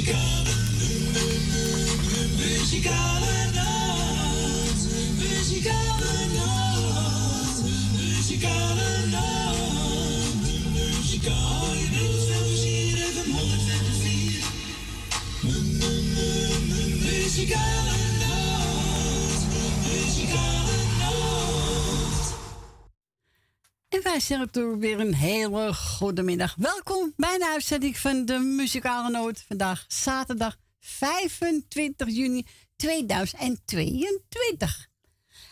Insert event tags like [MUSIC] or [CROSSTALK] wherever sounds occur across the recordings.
Muzikale, muzikale wij zeggen toch weer een hele goede middag. Welkom bij een uitzending van de Muzikale Noot. Vandaag zaterdag 25 juni 2022.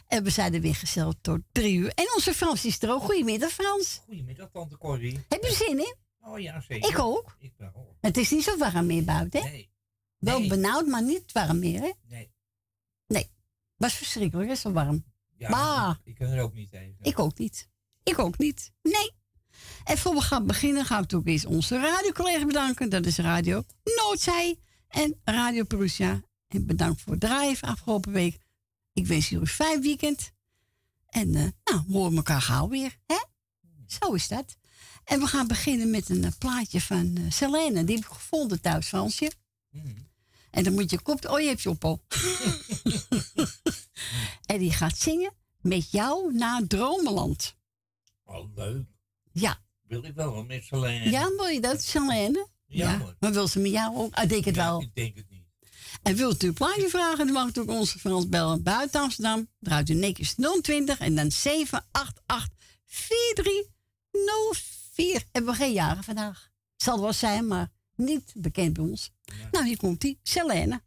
En we zijn er weer gezellig tot drie uur. En onze Frans is er ook. Goedemiddag Frans. Goedemiddag, tante Corrie. Heb je zin in? Oh ja, zeker. Ik ook. Ik wel. Het is niet zo warm meer buiten, hè? Nee. Wel Nee. benauwd, maar niet warm meer, hè? Nee. Was verschrikkelijk, hè? Zo warm. Ja, Maar- ik kan er ook niet tegen. Ik ook niet. Ik ook niet. Nee. En voor we gaan beginnen, gaan we ook eens onze radiocollega bedanken. Dat is Radio Noodzij en Radio Perusia. En bedankt voor het draaien afgelopen week. Ik wens jullie een fijn weekend. En eh, nou, we horen elkaar gauw weer. Hè? Zo is dat. En we gaan beginnen met een eh, plaatje van eh Selene. Die heb ik gevonden thuis, Fransje. Mhm. En dan moet je kop... Oh, je hebt je op al. [LAUGHS] en die gaat zingen met jou naar Dromenland. Oh, leuk. Ja. Wil ik wel, met Selene. Ja, wil je dat, Charlene? Ja, hoor. Maar wil ze met jou ook? Ah, Ik denk het Ja, wel. Ik denk het niet. En wilt u een plaatje vragen, dan mag u ook onze Frans bellen buiten Amsterdam. Draait u netjes 020 en dan 788 4304. Hebben we geen jaren vandaag. Zal wel zijn, maar niet bekend bij ons. Nou, hier komt ie. Selene.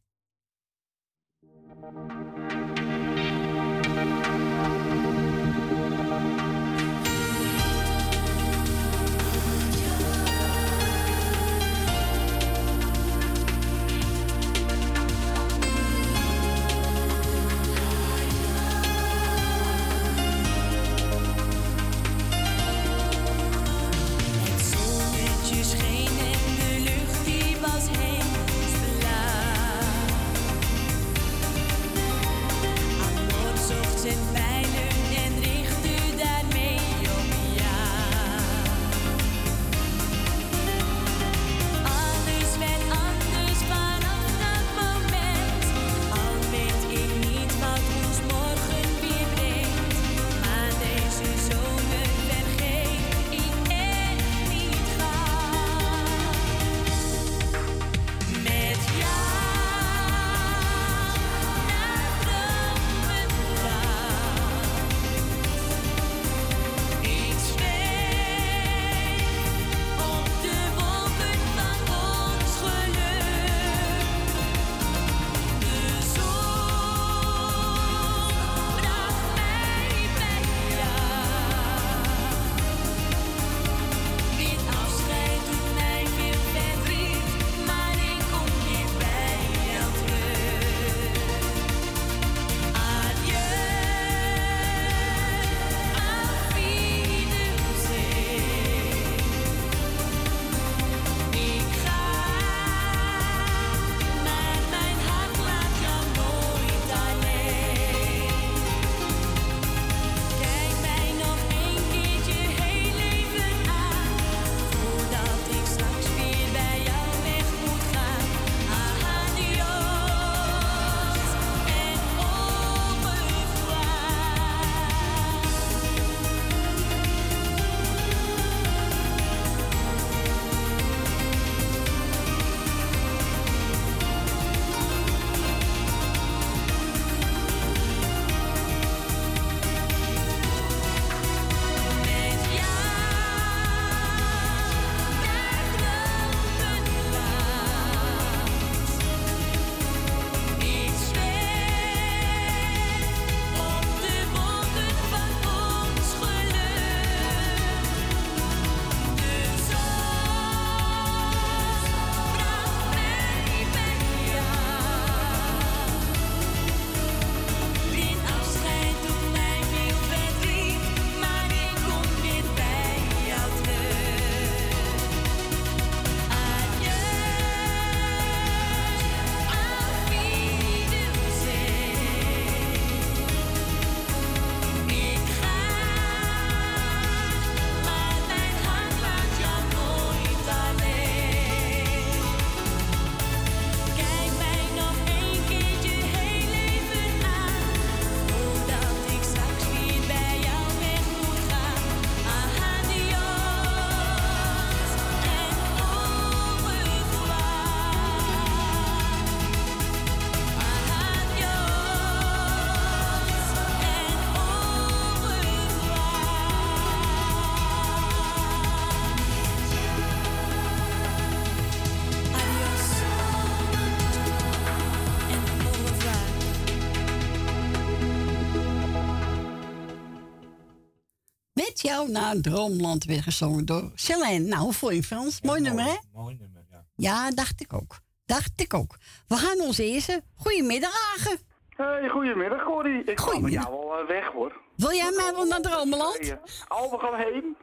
Jou naar Droomland weer gezongen door Selene. Nou, hoe voel je Frans? Mooi nummer, hè? Mooi nummer, ja. Ja, dacht ik ook. Dacht ik ook. We gaan ons eerste. Goedemiddag, Agen. Hey, goedemiddag, Corrie. Ik ga met Goedemiddag. jou wel eh, weg, hoor. Wil jij mij wel naar Droomland? Al, we gaan heen.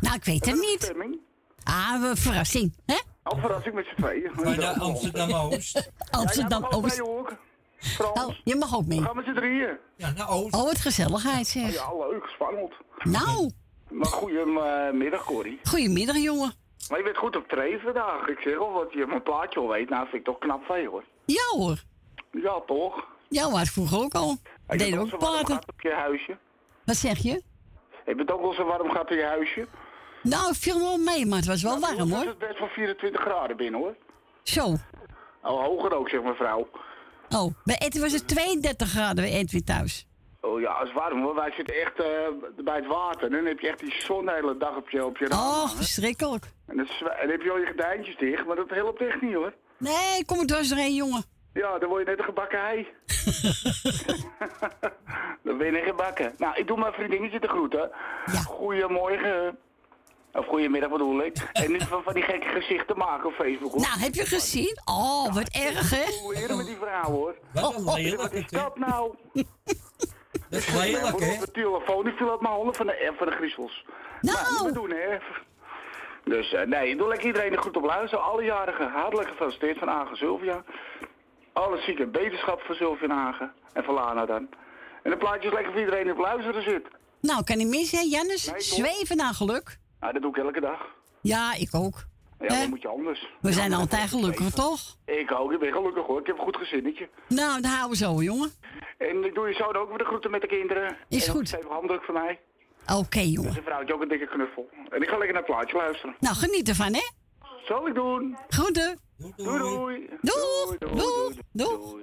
Nou, ik weet het niet. Stemming. Ah, we- verrassing, hè? Al verrassing met z'n tweeën. Je naar Amsterdam-Oost? [LAUGHS] Amsterdam Ja, jij mag ook Oost. mee, hoor. Frans. Oh, je mag ook mee. We gaan met z'n drieën. Ja, naar Oost. Oh, wat gezelligheid, zeg. Ja, leuk, spannend. Nou, Maar goedemiddag, Corrie. goedemiddag, jongen. Maar je bent goed op treden vandaag. Ik zeg al wat je mijn plaatje al weet. Nou, vind ik toch knap van je, hoor. Ja hoor. Ja, toch? Jou was vroeger ook al. Hey, Deed je bent ook warm platen. gaat op je huisje. Wat zeg je? Je bent ook wel zo warm gaat in je huisje. Nou, ik viel wel mee, maar het was wel warm Het hoor. is best wel 24 graden binnen, hoor. Zo. Oh, hoger ook, zegt mevrouw. Oh, bij Edwin was het 32 graden bij Edwin thuis. Oh ja, het is warm hoor. Wij zitten echt eh, bij het water. En dan heb je echt die zon de hele dag op je, op je raam Oh, verschrikkelijk. En, dan heb je al je gordijntjes dicht, maar dat helpt echt niet hoor. Nee, kom er dwars doorheen, jongen. Ja, dan word je net een gebakken ei. [LAUGHS] dan ben je net gebakken. Nou, ik doe mijn vriendinnetje te groeten. Ja. Goedemorgen. Of goedemiddag bedoel ik. En niet van, van die gekke gezichten maken op Facebook hoor. Nou, heb je gezien? Oh, wat erg, hè? Hoe leren met die vrouw hoor. Wat een Wat lelijk, is hè? dat nou? Dat is lelijk, hè? De telefoon die viel uit mijn handen van de, eh, van de griezels. Nou, niet Nou, meer doen hè. Dus eh, nee, doe lekker iedereen er goed op luisteren. Alle jarigen hartelijk gefeliciteerd van Agen Sylvia. Alle zieke beterschap van Sylvia en Hagen. En van Lana dan. En de plaatjes lekker voor iedereen die op luisteren zit. nou, kan niet mis, hè, Jannes? Nee? Zweven naar geluk. Nou, dat doe ik elke dag. Ja, ik ook. Ja, dan moet je anders. We zijn altijd gelukkig, toch? Ik ook, ik ben gelukkig hoor. Ik heb een goed gezinnetje. Nou, daar houden we zo, jongen. En ik doe je zo ook weer de groeten met de kinderen. Is en goed. Even handdruk van mij. Oké, En jongen. zijn vrouwtje ook een dikke knuffel. En ik ga lekker naar het plaatje luisteren. Nou, geniet ervan, hè? Zal ik doen. Groeten. Doei, Doei doei. Doeg, Doei, doeg, doeg. doei.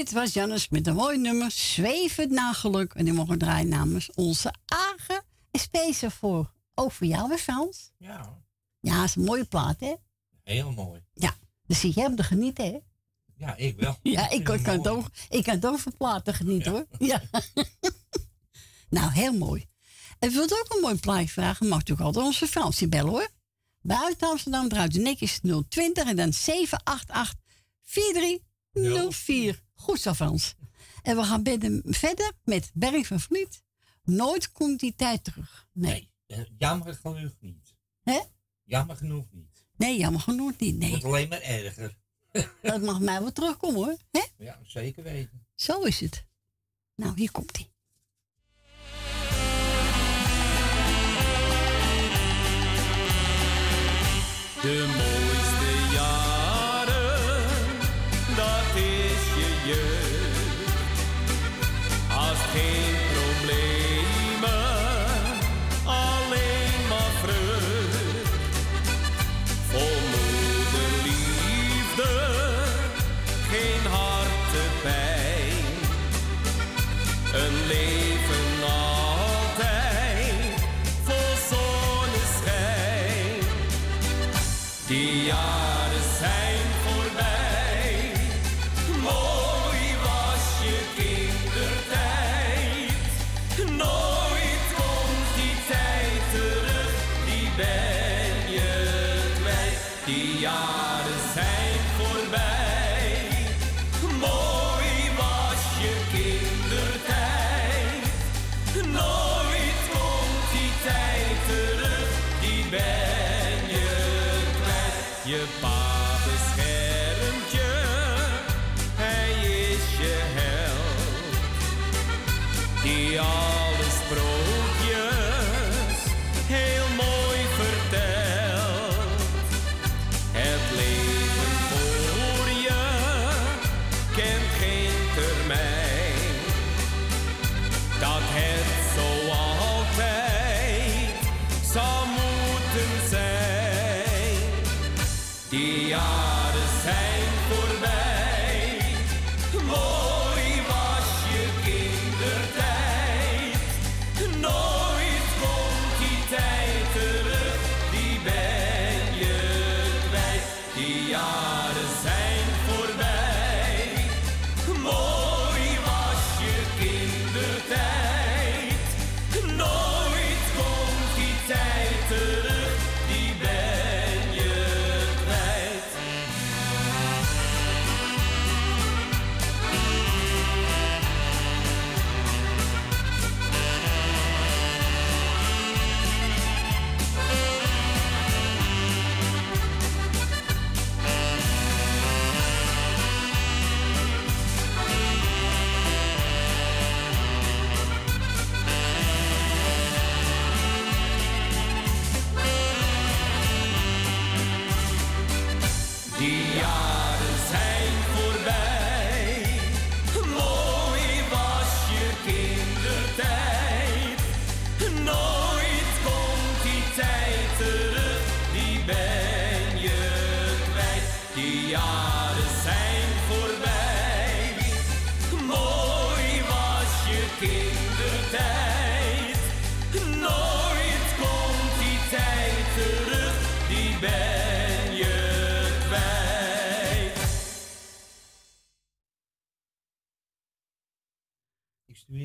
Dit was Jannes met een mooi nummer. Zwevend naar geluk. En die mogen draaien namens onze Agen. En speciaal voor, ook voor jou, hè Frans? Ja, Ja, dat is een mooie plaat, hè? heel mooi. Ja, dus jij hem te genieten, hè? Ja, ik wel. [LAUGHS] Ja, ik, kan, het mooi. ook, ik kan het ook van platen genieten, hoor. Ja. [LAUGHS] nou, heel mooi. En wilt ook een mooi plaatje vragen, mag ook altijd onze Fransie bellen, hoor. Buiten Amsterdam draait de nek is 020 en dan 788 4304. Goed zo, Frans. En we gaan bidden verder met Berg van Vliet. Nooit komt die tijd terug. Nee. Nee, eh, jammer genoeg niet. Hè? Jammer genoeg niet. Nee, jammer genoeg niet. Het Nee, wordt alleen maar erger. [LAUGHS] dat mag mij wel terugkomen, hoor. Hè? Ja, zeker weten. Zo is het. Nou, hier komt hij. De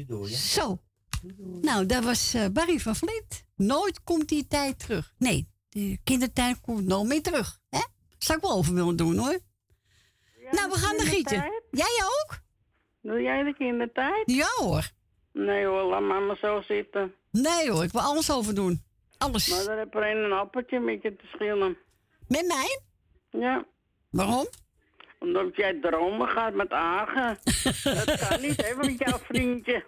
door, ja? Zo. Nou, dat was eh, Barry van Vliet. Nooit komt die tijd terug. Nee, de kindertijd komt nooit meer terug. Hè? Zou ik wel over willen doen hoor. nou, we gaan de gieten. kindertijd? Jij ook? Doe jij de kindertijd? Ja hoor. Nee hoor, laat maar maar zo zitten. Nee hoor, ik wil alles over doen. Alles. Maar daar heb er een een appeltje met je te schillen. Met mij? Ja, Waarom? Omdat jij dromen gaat met Agen. dat kan niet, hè, met jouw vriendje.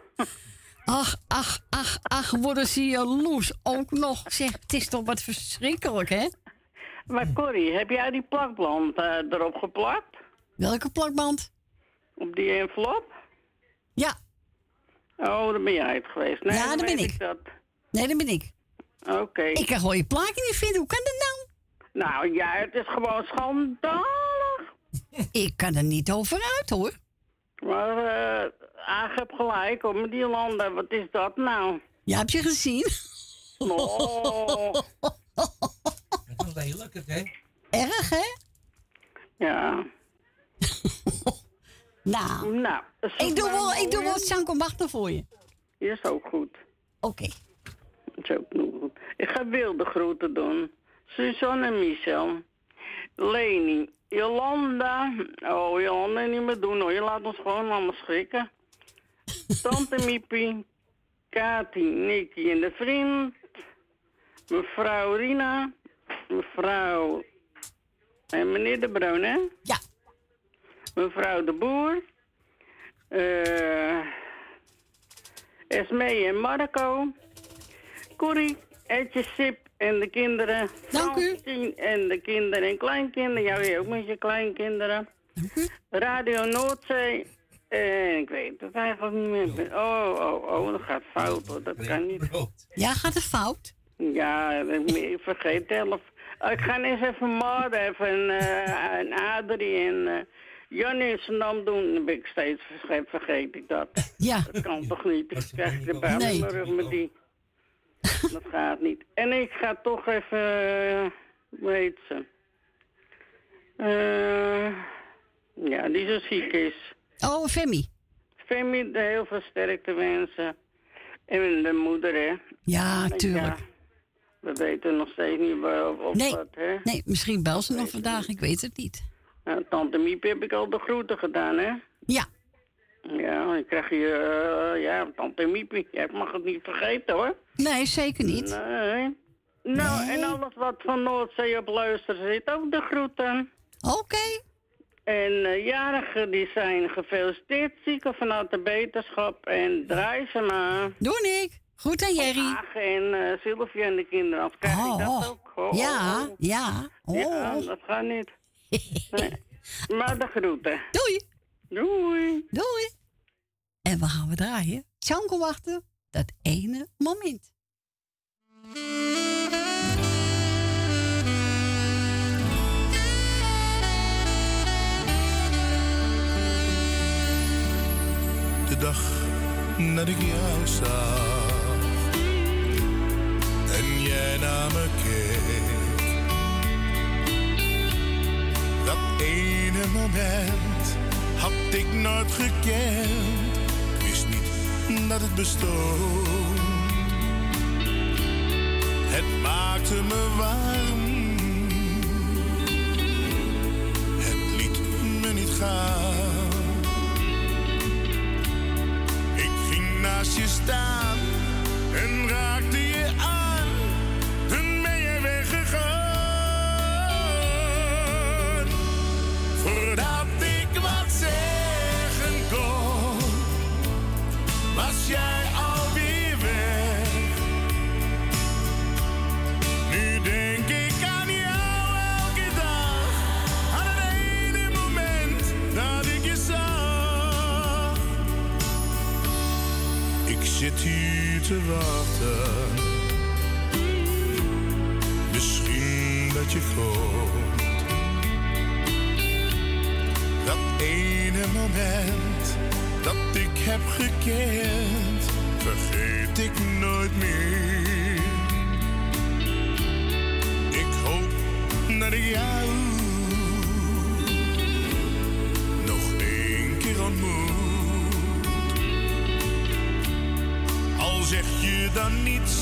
Ach, ach, ach, ach, worden ze jaloers ook nog. Zeg, het is toch wat verschrikkelijk, hè? Maar Corrie, heb jij die plakband eh, erop geplakt? Welke plakband? Op die envelop? Ja, Oh, daar ben jij het geweest. Nee, Ja, dan ben ik. Dat. nee, dat ben ik. Oké. Ik kan gewoon je plaatje niet vinden. Hoe kan dat nou? Nou ja, het is gewoon schandalig. Ik kan er niet over uit, hoor. Maar eh Aag heb gelijk hoor, met die landen. Wat is dat nou? Ja, heb je gezien? Oh, Dat is een lelijke, hè? Erg, hè? ja. [LAUGHS] Nou, Nou, dat is ik doe wel, ik doe wel mooi, Sanko Machten voor je. Is ook goed. Oké. Is ook nog goed. Ik ga wilde groeten doen. Suzanne en Michel. Leni. Jolanda. Oh, Jolanda niet meer doen hoor. Je laat ons gewoon allemaal schrikken. [LAUGHS] Tante Miepie. Kati, Nicky en de vriend. Mevrouw Rina. Mevrouw... En meneer De Bruin, hè? Ja. Mevrouw De Boer. eh Esmee en Marco. Corrie, Etje Sip en de kinderen. Dank u. En de kinderen en kleinkinderen. Jou ook met je kleinkinderen. Radio Noordzee. En ik weet het eigenlijk niet meer. Oh, oh, oh, dat gaat fout hoor. Dat kan niet. Ja, gaat het fout? Ja, ik vergeet het elf. Oh, Ik ga eens even Maud even eh, en Adrie en eh Jannie in zijn naam doen. Dan ben ik steeds vergeet, vergeet ik dat. Ja. Dat kan toch niet? Ik krijg de buik Nee. in mijn rug met die. [LAUGHS] Dat gaat niet. En ik ga toch even, eh, hoe heet ze? Eh, ja, die zo ziek is. Oh, Femi. Femi, de heel veel sterkte wensen. En de moeder, hè. Ja, tuurlijk. Ja, we weten nog steeds niet waar of, of Nee. wat, hè. Nee, misschien bel ze nog vandaag, ik weet het niet. Nou, tante Miep heb ik al de groeten gedaan, hè. Ja, Ja, dan krijg je, eh, ja, tante Miepie. Jij mag het niet vergeten, hoor. nee, zeker niet. Nee. Nou, Nee. en alles wat van Noordzee op luister zit, ook de groeten. Oké. En eh, jarigen die zijn gefeliciteerd, zieken vanuit de beterschap. En draai ze maar. Doe ik. Goed aan Jerry. En eh Sylvia en de kinderen, anders krijg ik dat Oh, ook. Oh, ja, oh. ja. Ja, Oh. dat gaat niet. [LAUGHS] Nee. Maar de groeten. Doei. Doei. Doei. En we gaan we draaien. Sanko wachten. Dat ene moment. de dag dat ik jou zag en jij naar me keek. Dat ene moment had ik nooit gekend, dat het bestond. Het maakte me warm, het liet me niet gaan. Ik ging naast je staan en raakte je te wachten. Misschien dat je komt. Dat ene moment dat ik heb gekend, vergeet ik nooit meer. Ik hoop dat ik jou nog één keer ontmoet. Zeg je dan niets,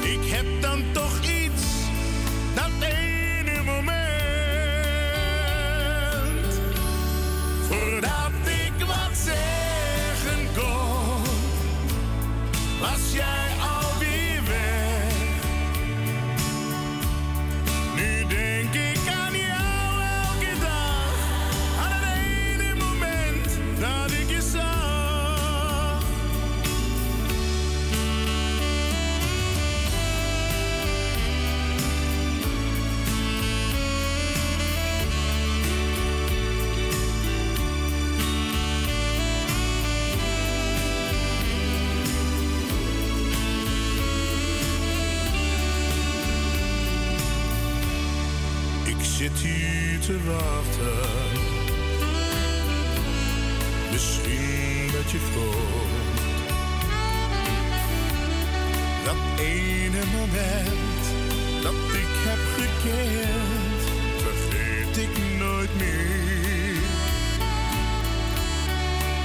ik heb dan toch iets. Dat ene moment. Voordat ik wat zeggen ene moment dat ik heb gekend, vergeet ik nooit meer.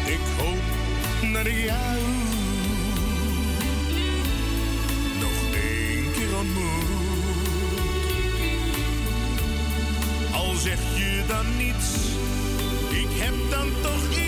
Ik hoop ik jou nog één keer ontmoet. Al zeg je dan niets, ik heb dan toch iets,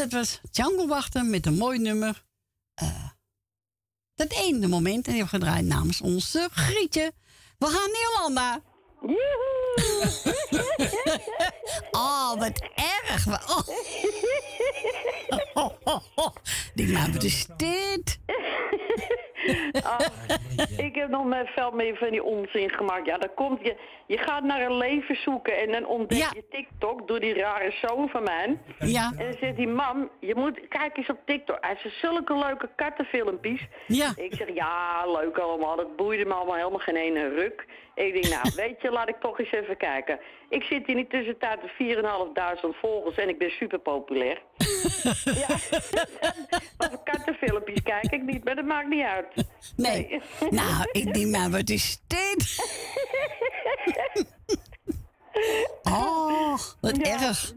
dat was Django Wachten met een mooi nummer. eh, dat ene moment. En die hebben we gedraaid namens onze Grietje. We gaan naar Jolanda. [LAUGHS] oh, wat erg. Wa- Oh. [LAUGHS] [LAUGHS] Die maar wat is dit? [LAUGHS] Ik heb nog met veel meer van die onzin gemaakt. Ja, dan komt je, je gaat naar een leven zoeken en dan ontdek Ja. je TikTok door die rare zoon van mij. Ja. En dan zegt die mam, je moet, kijk eens op TikTok. Hij zegt zulke leuke kattenfilmpjes. Ja. Ik zeg, ja, leuk allemaal. Dat boeide me allemaal helemaal geen ene ruk. Ik denk, nou, weet je, laat ik toch eens even kijken. Ik zit in die tussentijd met 4.500 volgers en ik ben super populair. ja, [LAUGHS] voor kattenfilmpjes kijk ik niet, maar dat maakt niet uit. Nee. Nou, ik denk maar, wat is dit? [LAUGHS] Oh, wat Ja. erg.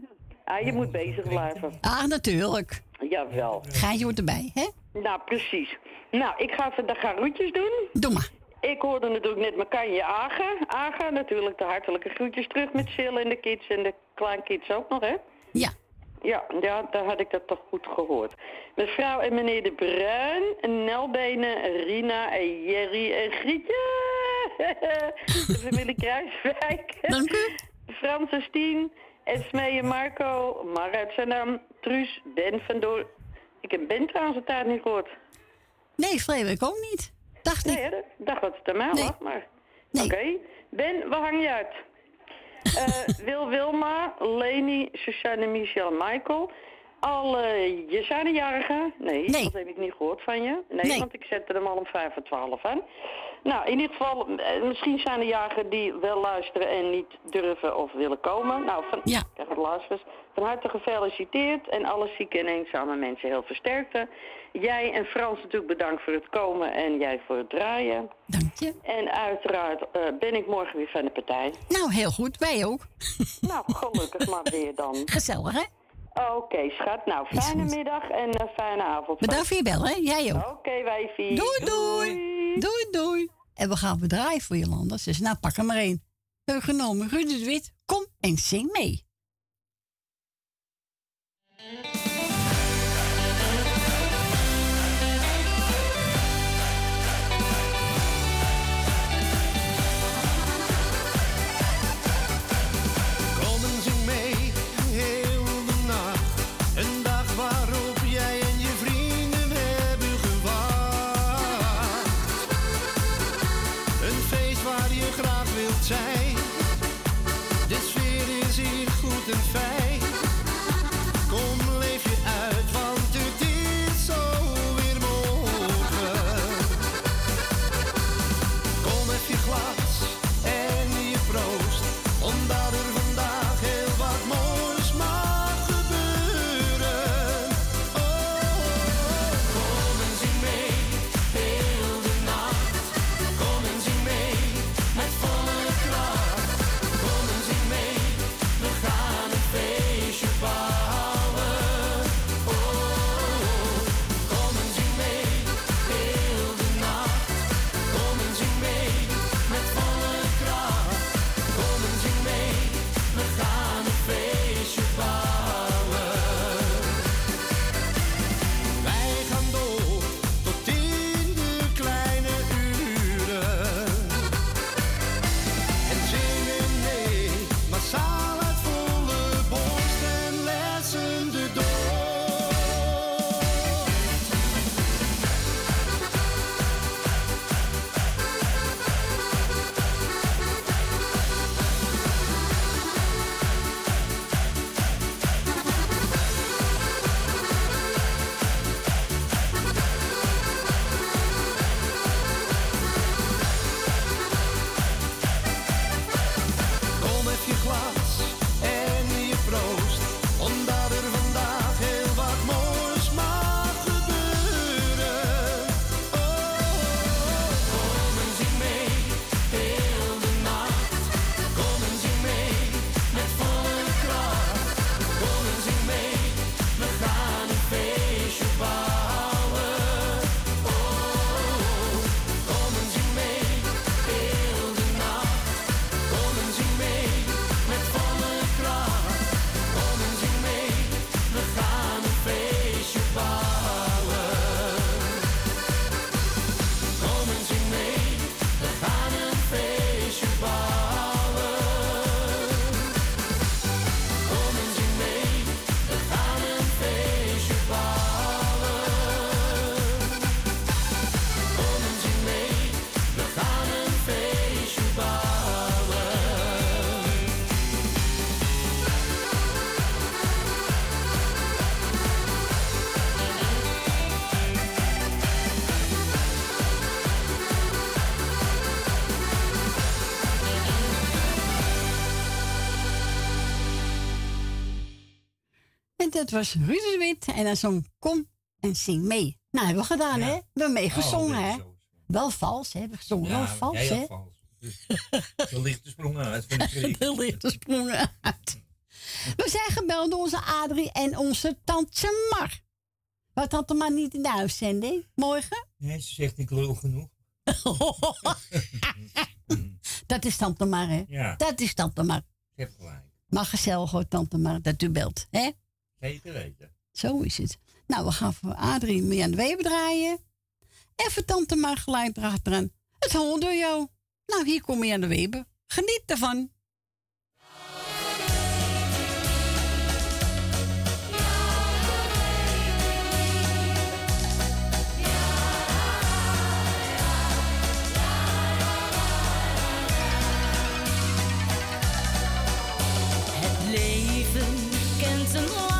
Ja, je moet bezig blijven. Ah, natuurlijk. Jawel. Gaatje hoort erbij, hè? Nou, precies. Nou, ik ga even de groetjes doen. Doe maar. Ik hoorde natuurlijk net Makanje Aga. Aga, natuurlijk de hartelijke groetjes terug met Sil en de kids en de kleinkids ook nog, hè? Ja. Ja, ja, daar had ik dat toch goed gehoord. Mevrouw en meneer De Bruin, Nelbenen, Rina en Jerry en Grietje. [LAUGHS] De familie Kruiswijk. Dank u. Frans en Stien, Esmee en Marco, Marit Sanam, Truus, Ben van Door. Ik heb Ben trouwens een tijd niet gehoord. Nee, vreemd ik ook niet. Dacht Nee, ik. hè, ik dacht dat het aan mij Nee. maar... Nee. Oké. Ben, waar hang je uit? Eh, [LAUGHS] Wil Wilma, Leni, Susanne, Michel en Michael. Alle, je zijn de jarigen? Nee, Nee. dat heb ik niet gehoord van je. Nee, Nee. want ik zette hem al om 5 voor 12 aan. Nou, in ieder geval, eh, misschien zijn er jarigen die wel luisteren en niet durven of willen komen. Nou, van, Ja. kijk, het luisteraars, van harte gefeliciteerd en alle zieke en eenzame mensen heel versterkte. Jij en Frans natuurlijk bedankt voor het komen en jij voor het draaien. Dank je. En uiteraard eh, ben ik morgen weer van de partij. Nou, heel goed. Wij ook. [LAUGHS] Nou, gelukkig maar weer dan. Gezellig, hè? Oké, schat. Nou, fijne middag en eh, fijne avond. Bedankt voor je bel, hè? Jij ook. Oké, wijfie. Doei, doei. Doei, doei. En we gaan bedrijven voor Jolanda. Ze zegt, nou, pak er maar één. Genomen Ruud de Wit. Kom en zing mee. Hier goed dat was Ruud de Wit. En dan zong Kom en zing mee. Nou, hebben we gedaan, hè? We hebben meegezongen, Oh, hè? zo. Wel vals, hè? We gezongen wel vals, hè? had vals. Dus, de lichte sprongen uit [LAUGHS] de lichte sprongen uit. We zijn gebeld door onze Adrie en onze tante Mar. Wat tante Mar niet in de uitzending? Morgen? Nee, ze zegt ik lul genoeg. [LAUGHS] Dat is tante Mar, hè? Ja. Dat is tante Mar. Je hebt gelijk. Maar gezellig hoor, tante Mar, dat u belt, hè? Zeker weten. Zo is het. Nou, we gaan voor Adrie Mirjam Weber draaien. En voor tante Mar gelijk erachteraan. Het hoort door jou. Nou, hier kom je aan de Weber. Geniet ervan. Het leven kent een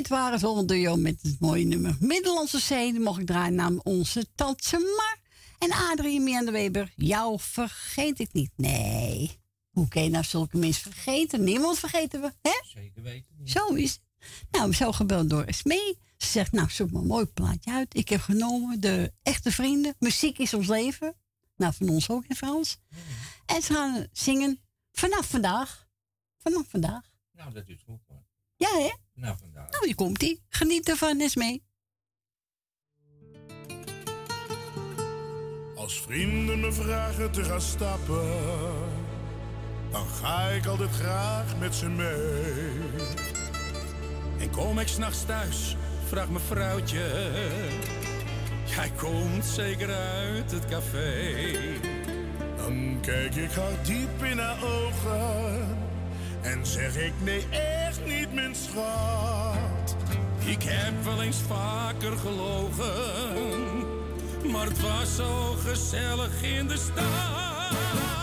dit waren ze onder duo met het mooie nummer Middellandse Zee. Die mocht ik draaien namens onze tante Mar. En Adrie Meer de Weber, jou vergeet ik niet. Nee, hoe kun je nou zulke mensen vergeten? Niemand vergeten we, hè? Zeker weten. Zo is het. Nou, zo gebeld door Esmee. Ze zegt, nou, zoek maar een mooi plaatje uit. Ik heb genomen de echte vrienden. Muziek is ons leven. Nou, van ons ook in Frans. En ze gaan zingen vanaf vandaag. Vanaf vandaag. Nou, dat is goed hoor. Ja, hè? Nou, vandaag. Nou, hier komt ie. Geniet ervan, Esmee. Als vrienden me vragen te gaan stappen, dan ga ik altijd graag met ze mee. En kom ik s'nachts thuis, vraagt mijn vrouwtje. Jij komt zeker uit het café. Dan kijk ik haar diep in haar ogen en zeg ik nee, echt niet, mijn schat. Ik heb wel eens vaker gelogen, maar het was zo gezellig in de stad.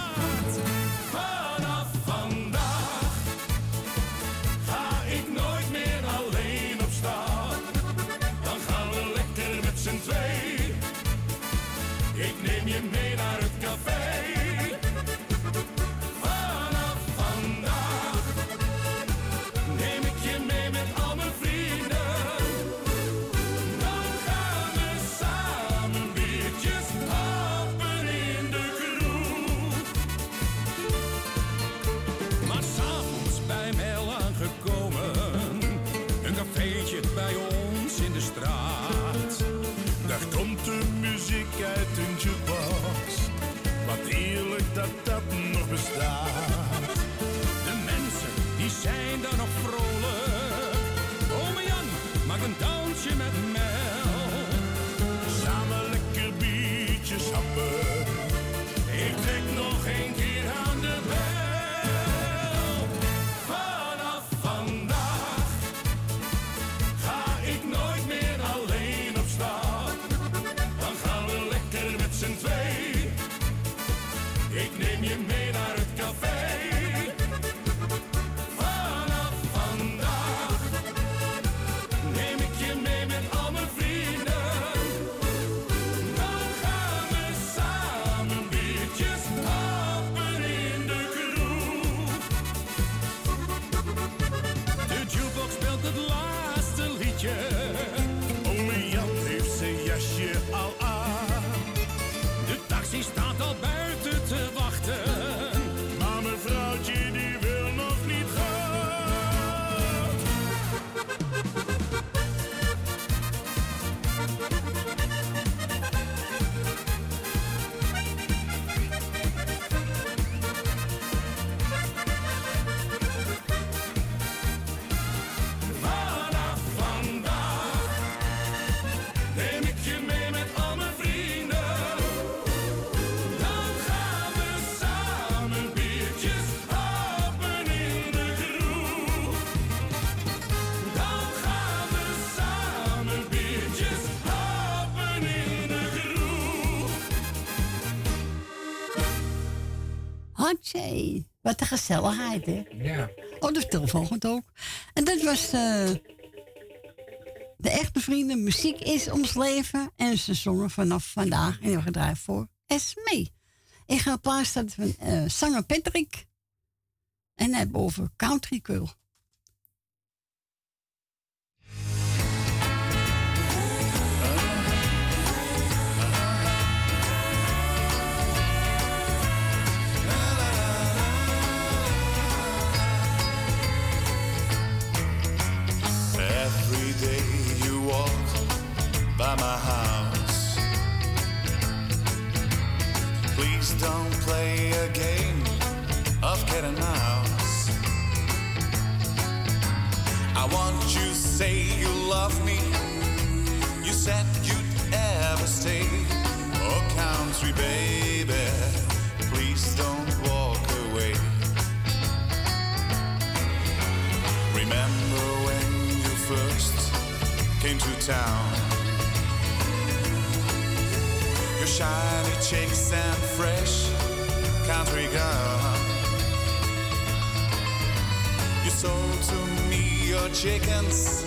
Gezelligheid, hè? Ja. Oh, de telefoon gaat ook. En dat was eh, de echte vrienden. Muziek is ons leven. En ze zongen vanaf vandaag. En we gedraaid voor Esmee. Ik ga plaatsen van eh, zanger Patrick. En hij hebben over Country Girl. Town? Your shiny chicks and fresh country girl. You sold to me your chickens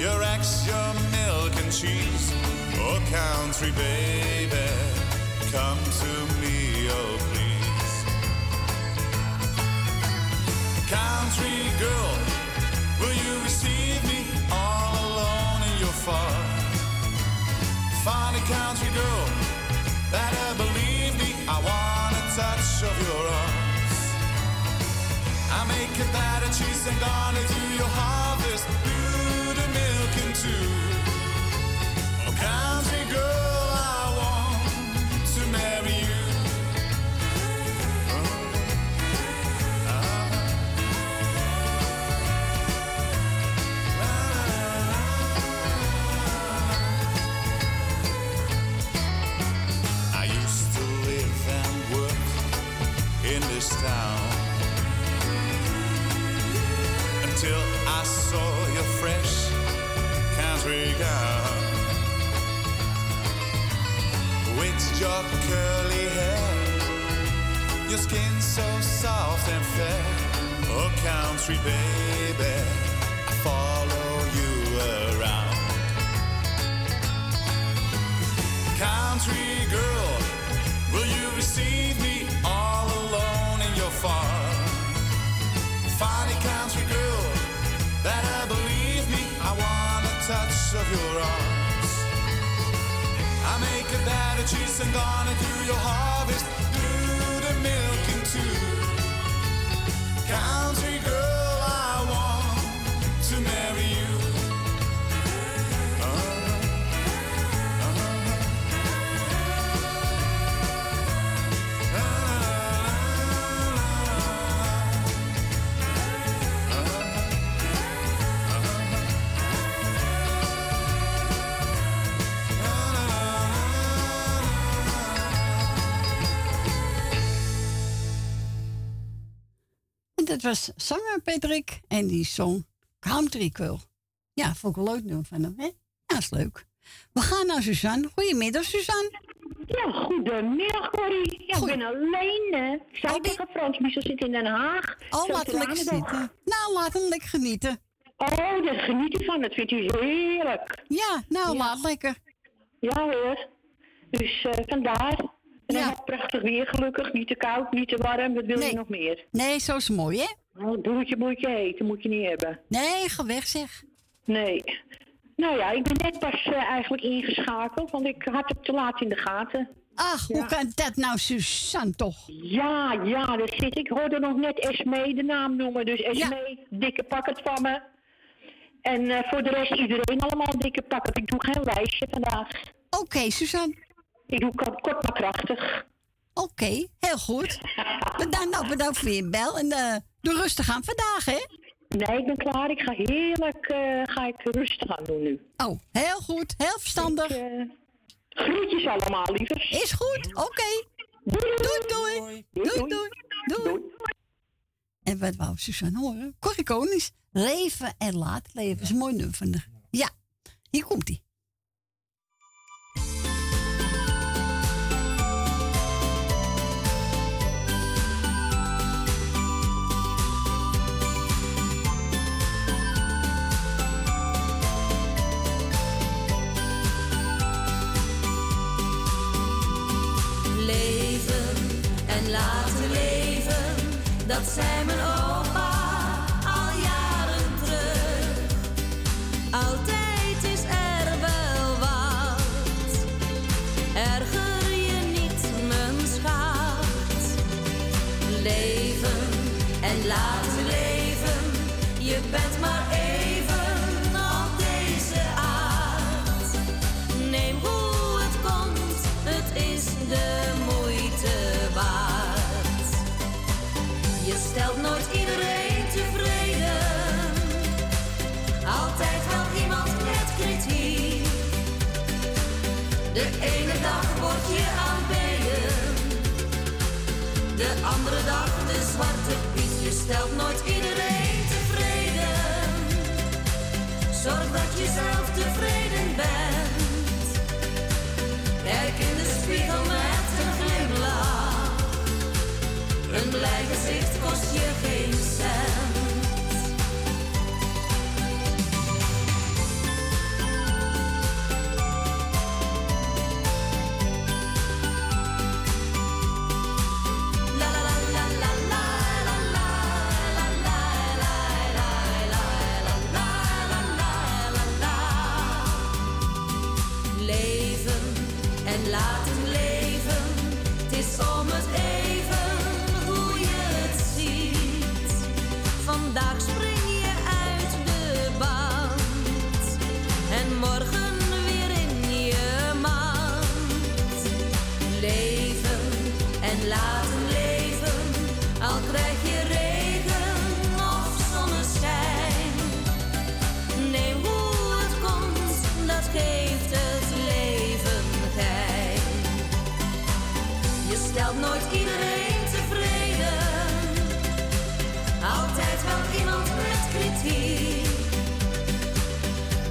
your ex, your milk and cheese. Oh, country baby, come to me, oh please. Country girl, will you receive farm? Find a country girl that'll believe me. I want a touch of your arms. I make a batter cheese and gonna your harvest. Do the milk into. Oh, country girl, country gown with your curly hair, your skin so soft and fair. Oh, country baby, I follow you around. Country girl, will you receive look at that, cheese and gone through your harvest, through the milk and two. Country girl. Dat was zanger Patrick en die zong Country Girl. Ja, vond ik een leuk nummer van hem, hè? Ja, is leuk. We gaan naar Suzanne. Goedemiddag, Suzanne. Ja, goedemiddag Corrie. Ja, ik ben alleen, hè. Ik zei tegen Frans, Michel zit in Den Haag. Oh, laat hem lekker zitten. Nou, laat hem lekker genieten. Oh, daar geniet hij van. Dat vindt hij heerlijk. Ja, nou, Ja. laat lekker. Ja hoor. Dus eh, vandaar. En Ja. ja. prachtig weer, gelukkig. Niet te koud, niet te warm. Wat wil Nee. je nog meer? Nee, zo is mooi, hè? Oh, broertje moet je eten, moet je niet hebben. Nee, ga weg, zeg. Nee. Nou ja, ik ben net pas eh, eigenlijk ingeschakeld, want ik had het te laat in de gaten. Ach, hoe kan dat nou, Suzanne, toch? Ja, ja, daar zit ik. Ik hoorde nog net Esme de naam noemen. Dus Esme, dikke pakket van me. En eh, voor de rest iedereen allemaal dikke pakket. Ik doe geen lijstje vandaag. Oké, Suzanne. Ik doe kort, kort maar krachtig. Oké, heel goed. Bedankt, nou, bedankt voor je bel. En eh doe rustig aan vandaag, hè? Nee, ik ben klaar. Ik ga heerlijk eh, ga ik rustig aan doen nu. Oh, heel goed. Heel verstandig. Ik, eh, groetjes allemaal, lievers. Is goed, oké. Doei, doei. Doei, doei. Doei. En wat wou Suzanne horen? Corrie Konings. Leven en laat leven. is een mooi nummer. Ja, hier komt dat opa de andere dag de zwarte piet. Je stelt nooit iedereen tevreden, zorg dat je zelf tevreden bent. Kijk in de spiegel met een glimlach. Een blij gezicht kost je geen cent.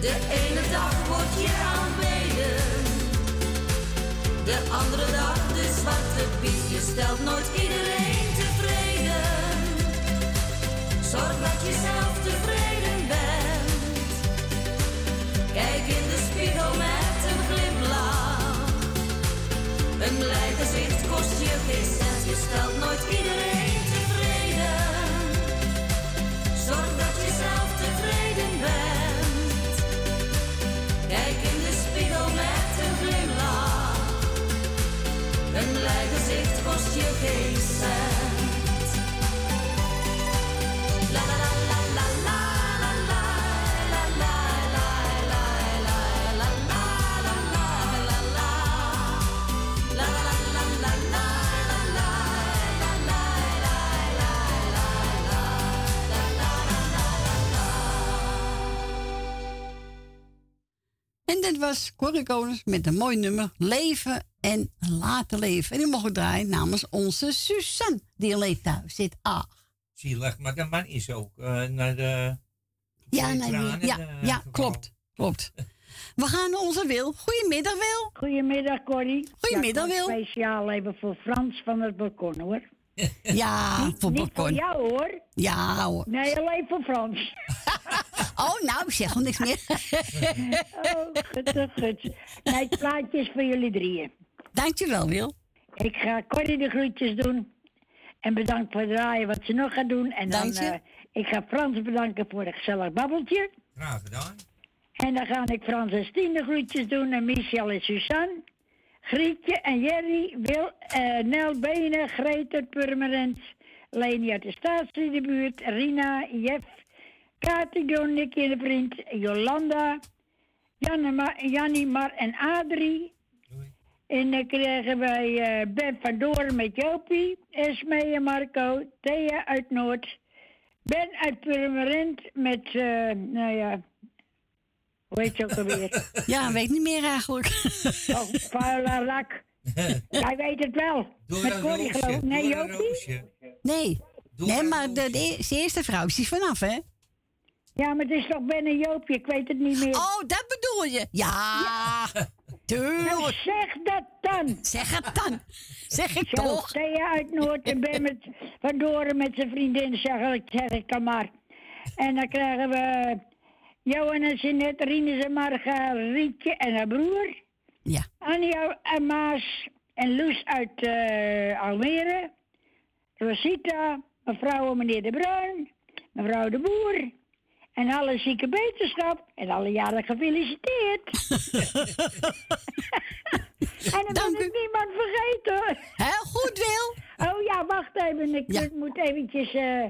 De ene dag word je aanbeden. De andere dag de zwarte piet. Je stelt nooit iedereen tevreden. Zorg dat je zelf tevreden was Corrie Konings met een mooi nummer Leven en Laten Leven. En die mogen draaien namens onze Suzanne, die alleen thuis zit. Ah, Zielig, maar de man is ook eh, naar de... ja, de tranen, ja, eh, ja klopt, klopt. We gaan naar onze Wil. Goedemiddag, Wil. Goedemiddag, Corrie. Goedemiddag, Ja, Wil. Speciaal even voor Frans van het balkon, hoor. Ja, niet, voor niet balkon. voor jou, hoor. Ja, hoor. Nee, alleen voor Frans. [LAUGHS] Oh, nou, ik zeg al niks meer. oh, gut, gut. Nee, het plaatje is voor jullie drieën. Dankjewel, Wil. Ik ga Corrie de groetjes doen. En bedankt voor het draaien wat ze nog gaat doen. En dan, eh, ik ga Frans bedanken voor een gezellig babbeltje. Graag gedaan. En dan ga ik Frans en Stien de groetjes doen. En Michel en Suzanne. Grietje en Jerry. Wil, eh, Nel Benen. Greet Purmerend. Leni uit de statie de buurt. Rina, Jeff. Kati, John, Nicky en de vriend. Jolanda. Janne, Jannie, Mar en Adrie. En dan krijgen wij eh, Ben van Doorn met Jopie. Esme en Marco. Thea uit Noord. Ben uit Purmerend met, eh, nou ja, hoe heet je ook alweer? [LAUGHS] Ja, weet niet meer eigenlijk. [LAUGHS] Oh, vuile lak. [LAUGHS] Jij weet het wel. Door Met Corrie geloof ik. Nee, Jopie? Nee. Nee, maar de, de, de eerste vrouw is die vanaf, hè? Ja, maar het is toch Ben en Joopje, ik weet het niet meer. Oh, dat bedoel je? Ja, tuurlijk. Nou, zeg dat dan. Zeg het dan. Zeg ik Zo, toch. Thea uit Noord en Ben met, van Doren met zijn vriendin, zeg ik, zeg ik dan maar. En dan krijgen we Johan en Jeanette, Rinus en Margarietje en haar broer. Ja. Annie en Maas en Loes uit eh, Almere. Rosita, mevrouw en meneer De Bruin, mevrouw De Boer. En alle zieke beterschap en alle jaren gefeliciteerd. [LAUGHS] en dan wil ik niemand vergeten. Heel goed, Wil. Oh ja, wacht even. Ik Ja. moet eventjes... eh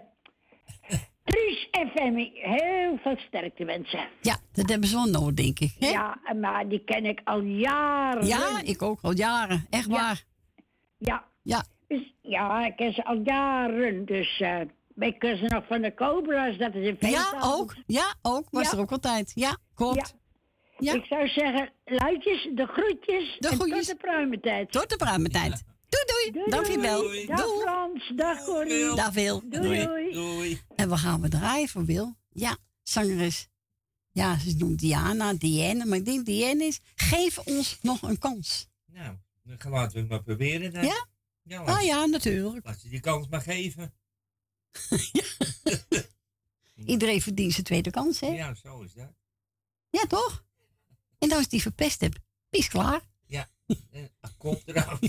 Truus en Femi, heel veel sterkte wensen. Ja, dat hebben ze wel nodig, denk ik. Hè? Ja, maar die ken ik al jaren. Ja, ik ook al jaren. Echt waar. Ja. Ja. Dus, ja, ik ken ze al jaren. Dus eh ik ken ze nog van de Cobra's. Dat is een Ja, feestavond. ook. Ja, ook. Was Ja. er ook altijd. Ja, klopt. Ja. Ik zou zeggen, luidjes, de groetjes. De en groetjes. tot de pruimentijd. Tot de pruimentijd. Doei, doei. Dankjewel. Doei. Dag Frans, dag Corrie. Dag Wil. Doei, doei. Doei. En we gaan we draaien voor Wil. Ja, zangeres. Ja, ze noemt Diana, Diane. Maar ik denk Diane is, geef ons nog een kans. Nou, dan gaan- laten we het maar proberen dan. Ja? Ja, Ah ja, natuurlijk. Laat ze die kans maar geven. [LAUGHS] [LAUGHS] Iedereen verdient zijn tweede kans, hè? Ja, zo is dat. Ja, toch? En als ik die verpest heb, is klaar. Ja, eh, komt eraf.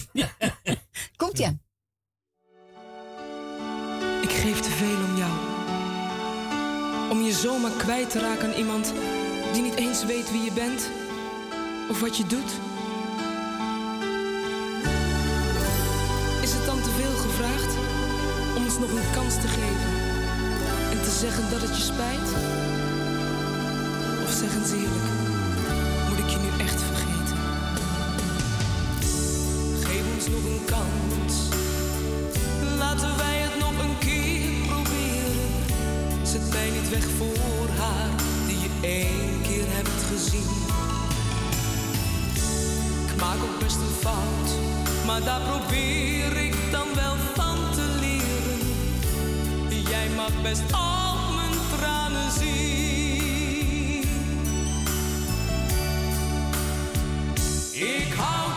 [LAUGHS] Komt ja. Ik geef te veel om jou. Om je zomaar kwijt te raken aan iemand die niet eens weet wie je bent of wat je doet. Ons nog een kans te geven en te zeggen dat het je spijt? Of zeggen ze eerlijk, moet ik je nu echt vergeten? Geef ons nog een kans. Laten wij het nog een keer proberen. Zet mij niet weg voor haar die je één keer hebt gezien. Ik maak ook best een fout, maar daar probeer ik mag best al mijn tranen zien. Ik hou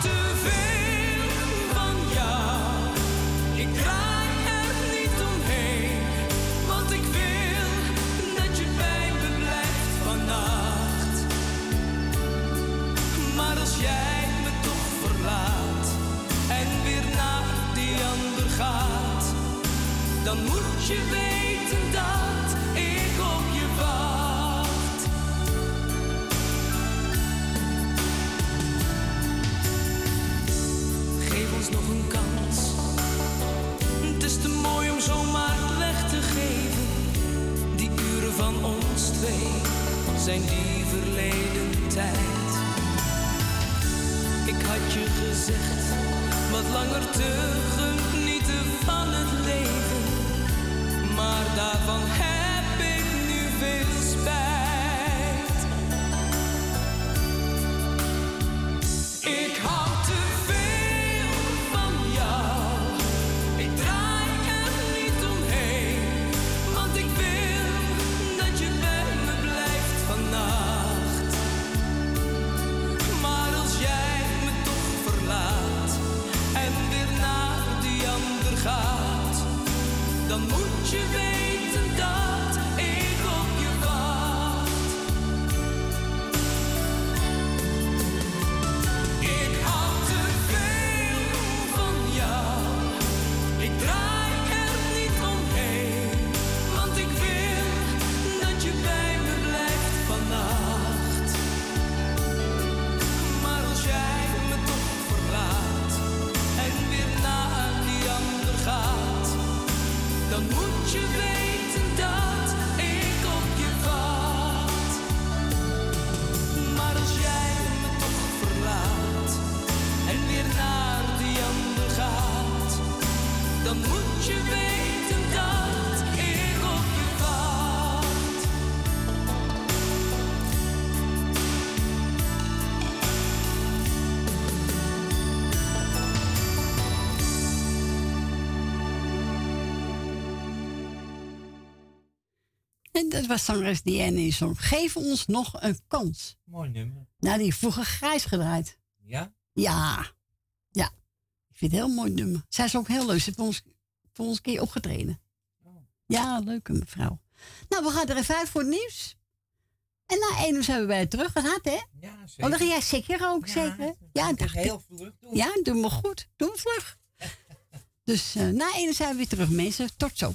twee zijn die verleden tijd. Ik had je gezegd wat langer te genieten van het leven. Maar daarvan heb ik nu veel spijt. Dat was zangeres Diane die zong. Geef ons nog een kans. Mooi nummer. Nou, die vroeger grijs gedraaid. Ja? Ja. Ja. Ik vind het een heel mooi nummer. Zij is ook heel leuk. Ze heeft voor ons, voor ons een keer opgetreden. Ja, leuke mevrouw. Nou, we gaan er even uit voor het nieuws. En na één uur zijn we bij je terug. Dat had, hè? Ja, Oh, dan ga jij zeker ook, zeker? Ja, dacht heel vlug doen. Ja, doe me goed. Doe me vlug. [LAUGHS] dus eh, na één uur zijn we weer terug, mensen. Tot zo.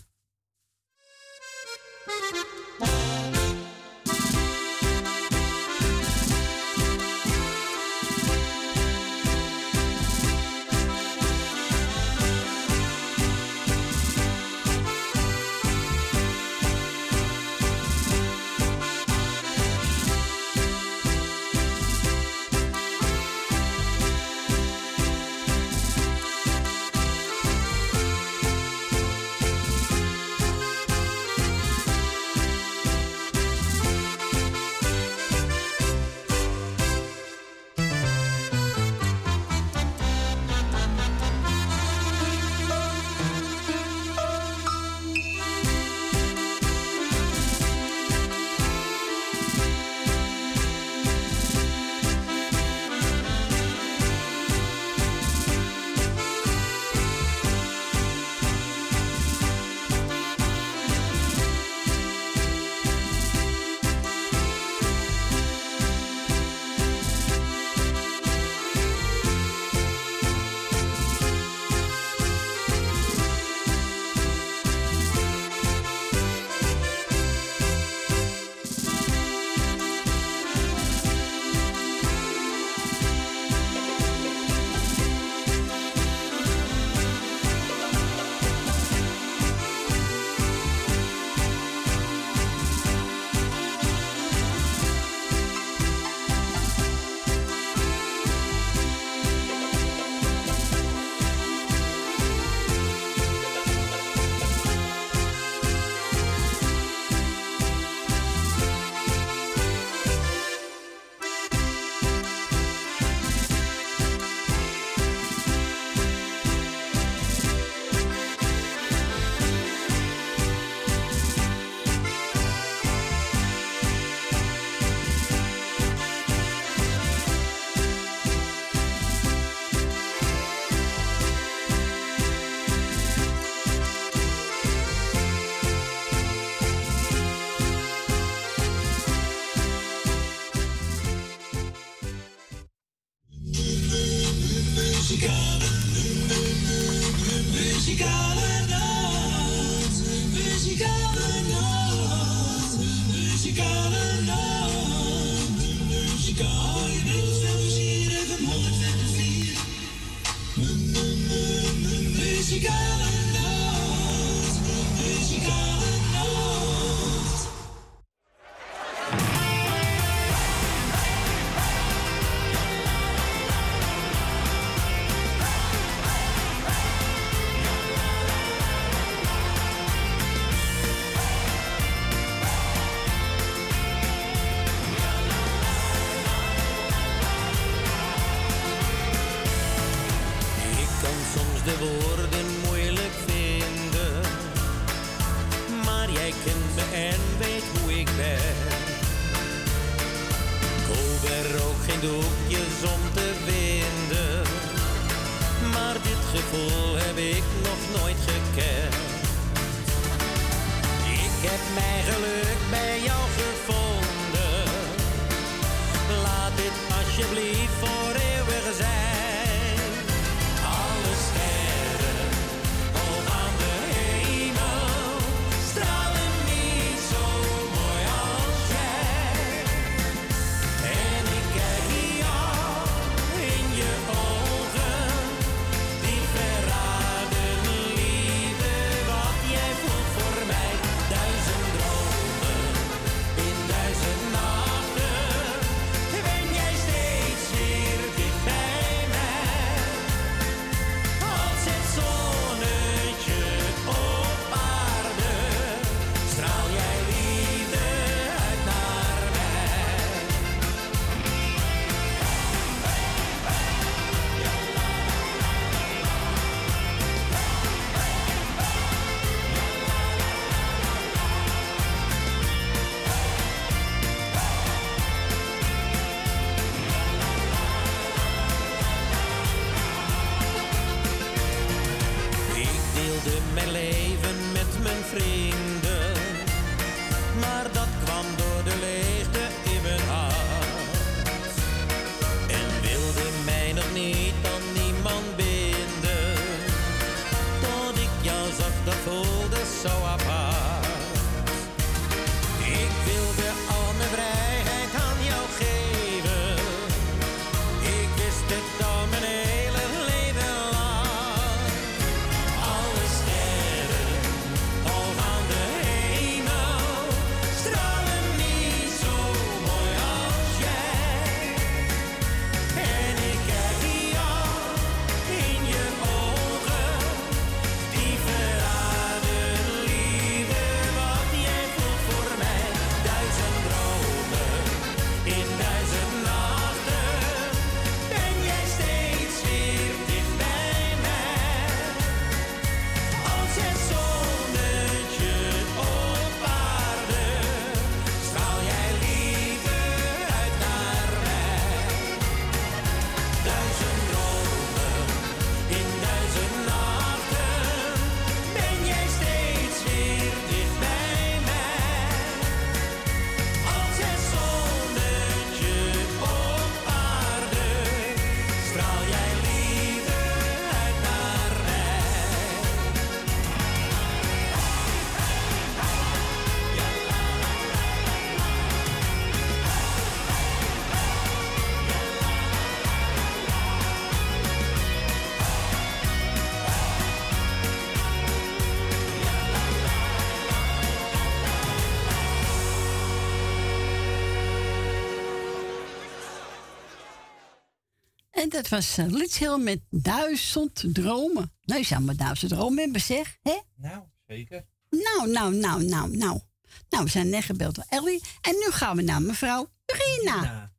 En dat was uh, Lids Hill met duizend dromen. Nou, je zou maar duizend dromen hebben, zeg. Hè? Nou, zeker. Nou, nou, nou, nou, nou. Nou, we zijn net gebeld door Ellie. En nu gaan we naar mevrouw Rina.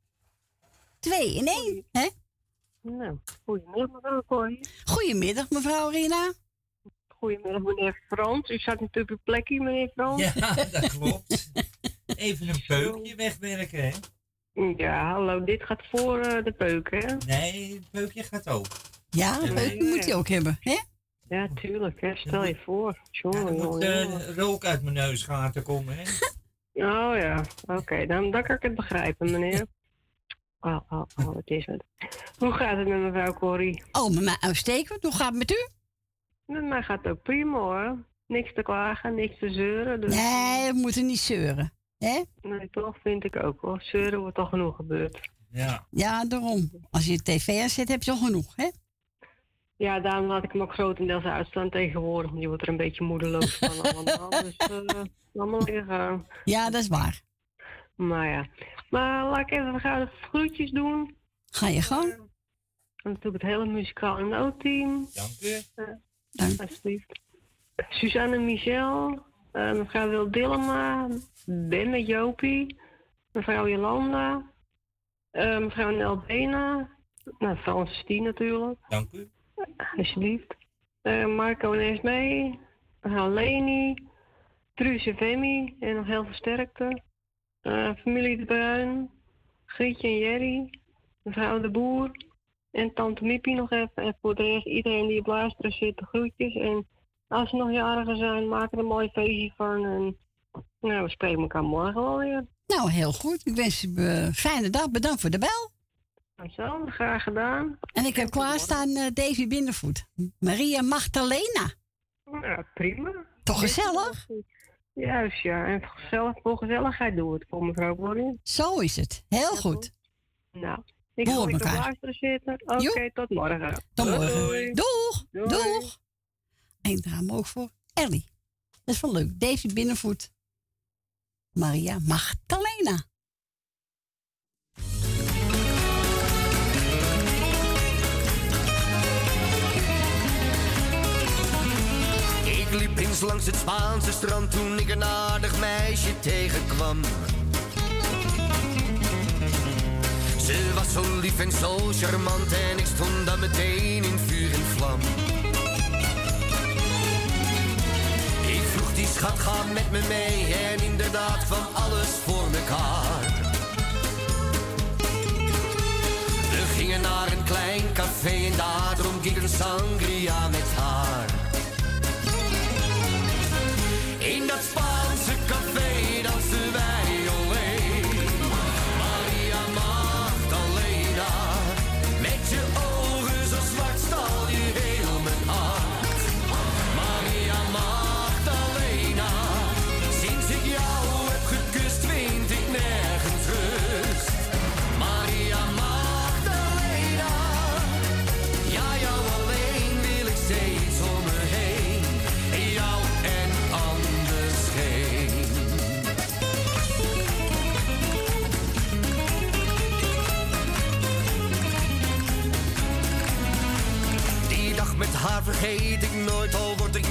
Twee in één, hè? Nou, goedemiddag mevrouw Corrie. Goedemiddag, mevrouw Rina. Goedemiddag meneer Frans. U zat natuurlijk op uw plekje meneer Frans. Ja, [LAUGHS] dat klopt. Even een peukje wegwerken, hè? Ja, hallo, dit gaat voor eh, de peuk, hè? Nee, het peukje gaat ook. Ja, Ja. leuk moet je ook hebben, hè? Ja, tuurlijk, hè. Stel je voor. Jongen, Er moet eh, rook uit mijn neusgaten komen, hè? [LAUGHS] Oh ja, oké, dan, dan kan ik het begrijpen, meneer. [LAUGHS] Oh, oh, oh, wat is het? Hoe gaat het met mevrouw Corrie? Oh, met mij uitstekend. Hoe gaat het met u? Met mij gaat het ook prima hoor. Niks te klagen, niks te zeuren. Dus... Nee, we moeten niet zeuren. Hè? Nee, toch vind ik ook hoor. Zeuren wordt al genoeg gebeurd. Ja. Ja, daarom. Als je tv aanzet, heb je al genoeg, hè? Ja, daarom laat ik hem ook grotendeels uitstaan tegenwoordig. Want je wordt er een beetje moedeloos van [LAUGHS] allemaal. Dus eh allemaal gaan. Ja, dat is waar. Maar ja. Maar laat ik even gauw de groetjes doen. Ga je gang. En natuurlijk het hele muzikaal en noodteam. Dank u. Dank. Alsjeblieft. Suzanne Michel. eh, mevrouw Wil Dillema. Ben met Jopie. Mevrouw Jolanda. eh, mevrouw Nelbena. Nou, Frans Stien natuurlijk. Dank u. Alsjeblieft. Eh, Marco en Esmee. Mevrouw Leni. Truus en Femi. En nog heel veel sterkte. Eh, familie De Bruin. Grietje en Jerry. Mevrouw De Boer. En tante Miepie nog even. En voor de rest iedereen die op luisteren zit, de groetjes. En als ze nog jarigen zijn, maak er een mooi feestje van. En nou, we spreken elkaar morgen wel weer. Nou, heel goed. Ik wens u een fijne dag. Bedankt voor de bel. Zo, graag gedaan. En ik heb klaarstaan eh Davy Binnenvoet. Maria Magdalena. Ja, prima. Toch gezellig? Juist, ja. En gezellig, voor gezelligheid doen we het voor mevrouw Corrie. Zo is het. Heel goed. Nou, ik ga op luisteren zitten. Oké, tot morgen. Tot morgen. Doei. Doeg. Doei. Doeg. En ik draai hem ook voor Ellie. Dat is wel leuk. David Binnenvoet. Maria Magdalena. Ik liep eens langs het Spaanse strand toen ik een aardig meisje tegenkwam. Ze was zo lief en zo charmant en ik stond dan meteen in vuur en vlam. Schat, ga met me mee en inderdaad kwam alles voor mekaar. We gingen naar een klein café en daar dronk ik een sangria met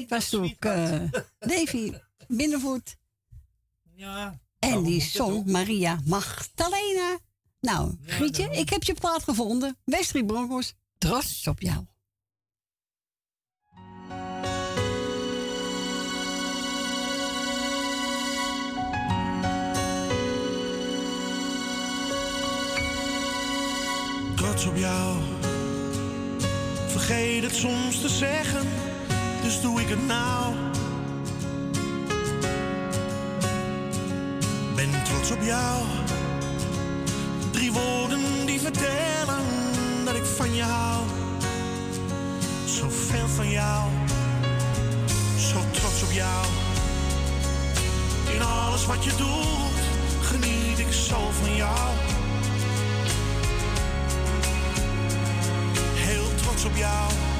Dat was ook eh Davy Binnenvoet. Ja. En die zong Maria Magdalena. Nou, Grietje, ik heb je plaat gevonden. Westrie Broncos, trots op jou. trots op jou. Vergeet het soms te zeggen, dus doe ik het nou. Ben trots op jou. Drie woorden die vertellen dat ik van je hou. Zoveel van jou, zo trots op jou. In alles wat je doet, geniet ik zo van jou. heel trots op jou.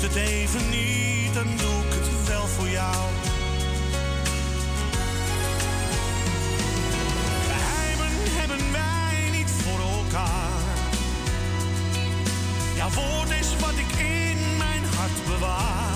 Lukt het even niet, dan doe ik het wel voor jou. Geheimen hebben wij niet voor elkaar. Jouw woord is wat ik in mijn hart bewaar.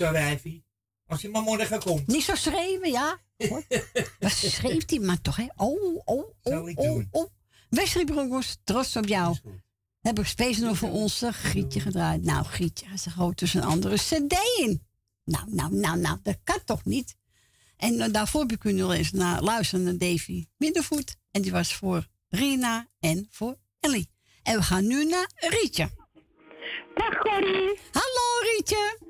Goed zo, wijfie. Als je maar morgen komt. Niet zo schreeuwen, ja? [LAUGHS] Wat schreeuwt die man toch, hè? Oh, oh, Zal oh, ik oh, doen. oh. Wesley trots op jou. Heb ik speciaal voor onze Grietje gedraaid. Nou, Grietje, hij zegt ook tussen een andere cd in. Nou, nou, nou, nou, dat kan toch niet? En eh, daarvoor heb je kunnen eens naar, luisteren naar Davy Middenvoet. En die was voor Rina en voor Ellie. En we gaan nu naar Rietje. Dag Corrie. Hallo Rietje.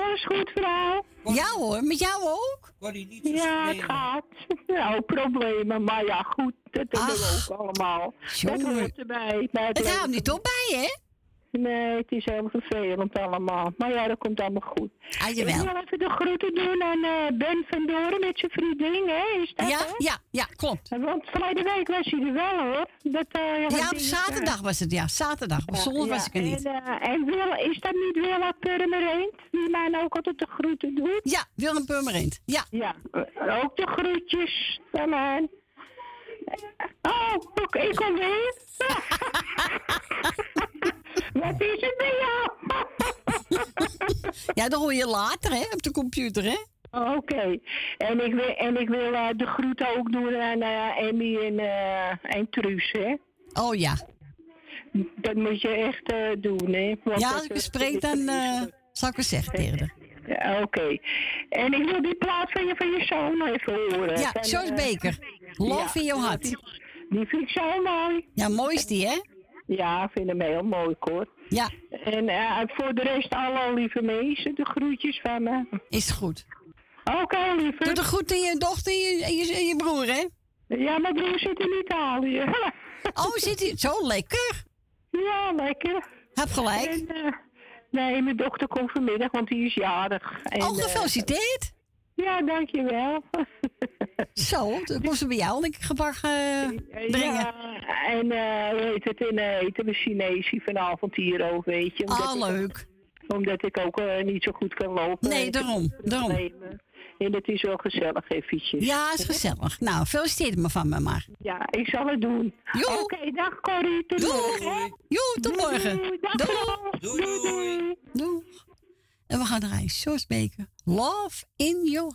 Alles goed vrouw? Ja hoor, met jou ook? Ja, het gaat. [LAUGHS] Nou, problemen, maar ja, goed, dat hebben we ook allemaal. Dat hoort erbij. bij Het houdt niet op bij je, hè? Nee, het is heel vervelend allemaal. Maar ja, dat komt allemaal goed. Ah, jawel. Ik wil even de groeten doen aan eh, Ben van Doren met zijn vriendin, hè? Is dat Ja, hè? ja, ja, klopt. Want verleden week was hij er wel, hoor. Dat, eh, Ja, op hij- zaterdag was het, ja. Zaterdag. Op Ja, zondag ja, was ik er niet. En, eh, en Wil, is dat niet Willa Purmerend? Die mij nou ook altijd de groeten doet? Ja, Willem Purmerend. Ja. Ja, eh, ook de groetjes aan haar. Oh, ik kom weer. [LAUGHS] Wat is het bij jou? [LAUGHS] Ja, dat hoor je later, hè, op de computer, hè? Oké. En ik wil, en ik wil eh, de groeten ook doen aan eh, Emmy en, eh en Truus, hè? Oh ja. Dat moet je echt doen, hè? Want Ja, als ik spreek, dan [LAUGHS] zal ik het zeggen tegen. Ja, Oké. En ik wil die plaat van je, van je zoon even horen. Ja, eh, Baker. Love in your heart. Die, die vind ik zo mooi. Ja, mooi is die, hè? Ja, ik vind hem heel mooi, hoor. Ja. En eh, voor de rest alle lieve mensen, de groetjes van me. Is goed. Oké, lieve. Doe de goed aan je dochter en je, en je, en je broer, hè? Ja, mijn broer zit in Italië. [LAUGHS] Oh, zit hij? Zo lekker. Ja, lekker. Heb gelijk. En, eh, nee, mijn dochter komt vanmiddag, want die is jarig. En, Oh, eh, gefeliciteerd. Ja, dankjewel. Zo, komt ze bij jou een gebak eh, brengen. Ja, en eh hoe heet het, in uh, eten we Chinees vanavond hier ook, weet je. Ah, ik- leuk. omdat ik ook eh, niet zo goed kan lopen. Nee, daarom, daarom. En het is wel gezellig eventjes. Ja, is gezellig. Nou, feliciteer me van me maar. Ja, ik zal het doen. Oké, dag Corrie. Tot morgen. hè? Jo, tot morgen. Doei, Doei. Doei, doei. Doeg. En we gaan draaien. George Baker. Love in your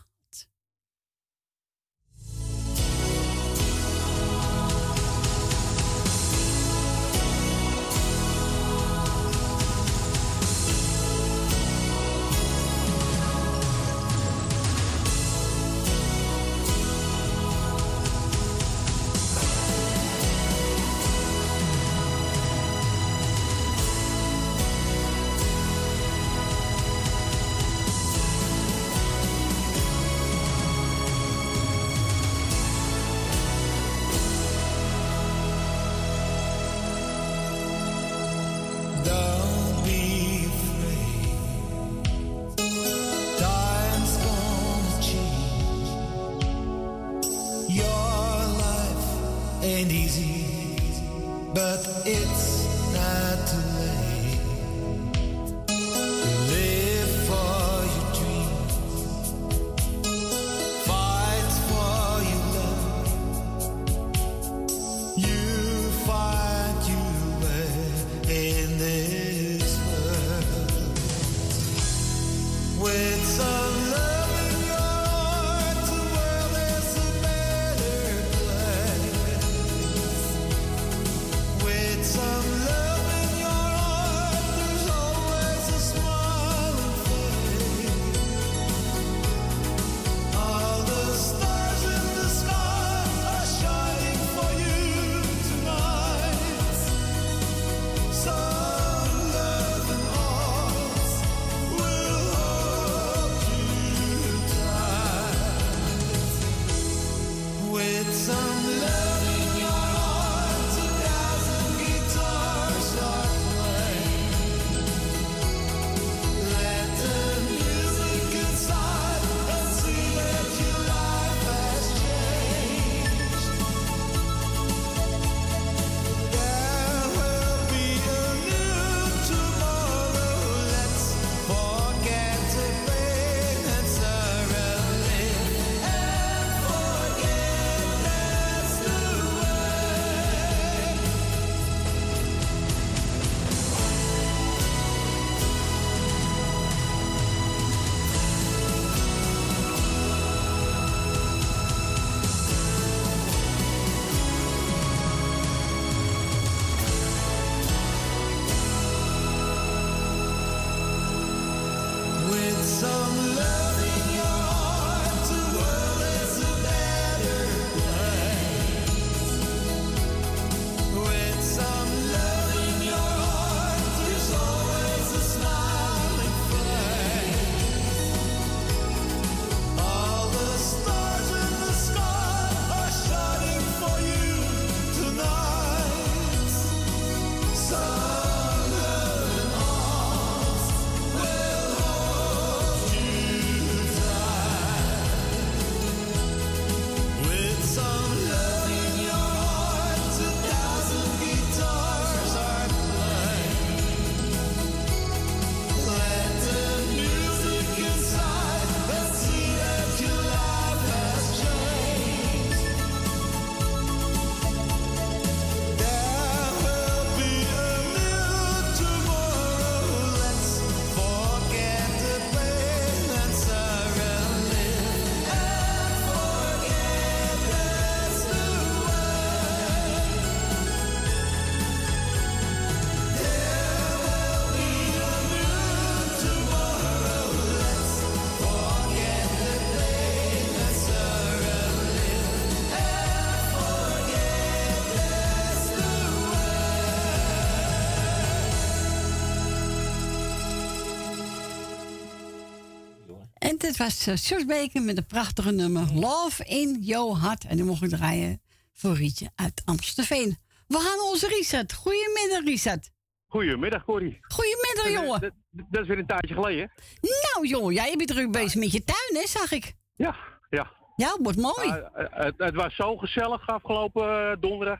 Dit was uh, Sjors Beker met een prachtige nummer Love in Your Heart. En die mocht ik draaien voor Rietje uit Amstelveen. We gaan onze Richard. Goedemiddag, Richard. Goedemiddag, Corrie. Goedemiddag, jongen. Dat, dat- dat is weer een tijdje geleden. Nou, jongen, jij bent druk bezig met je tuin, hè, zag ik. Ja, ja. Ja, het wordt mooi. Ah, eh, het, het was zo gezellig afgelopen eh, donderdag.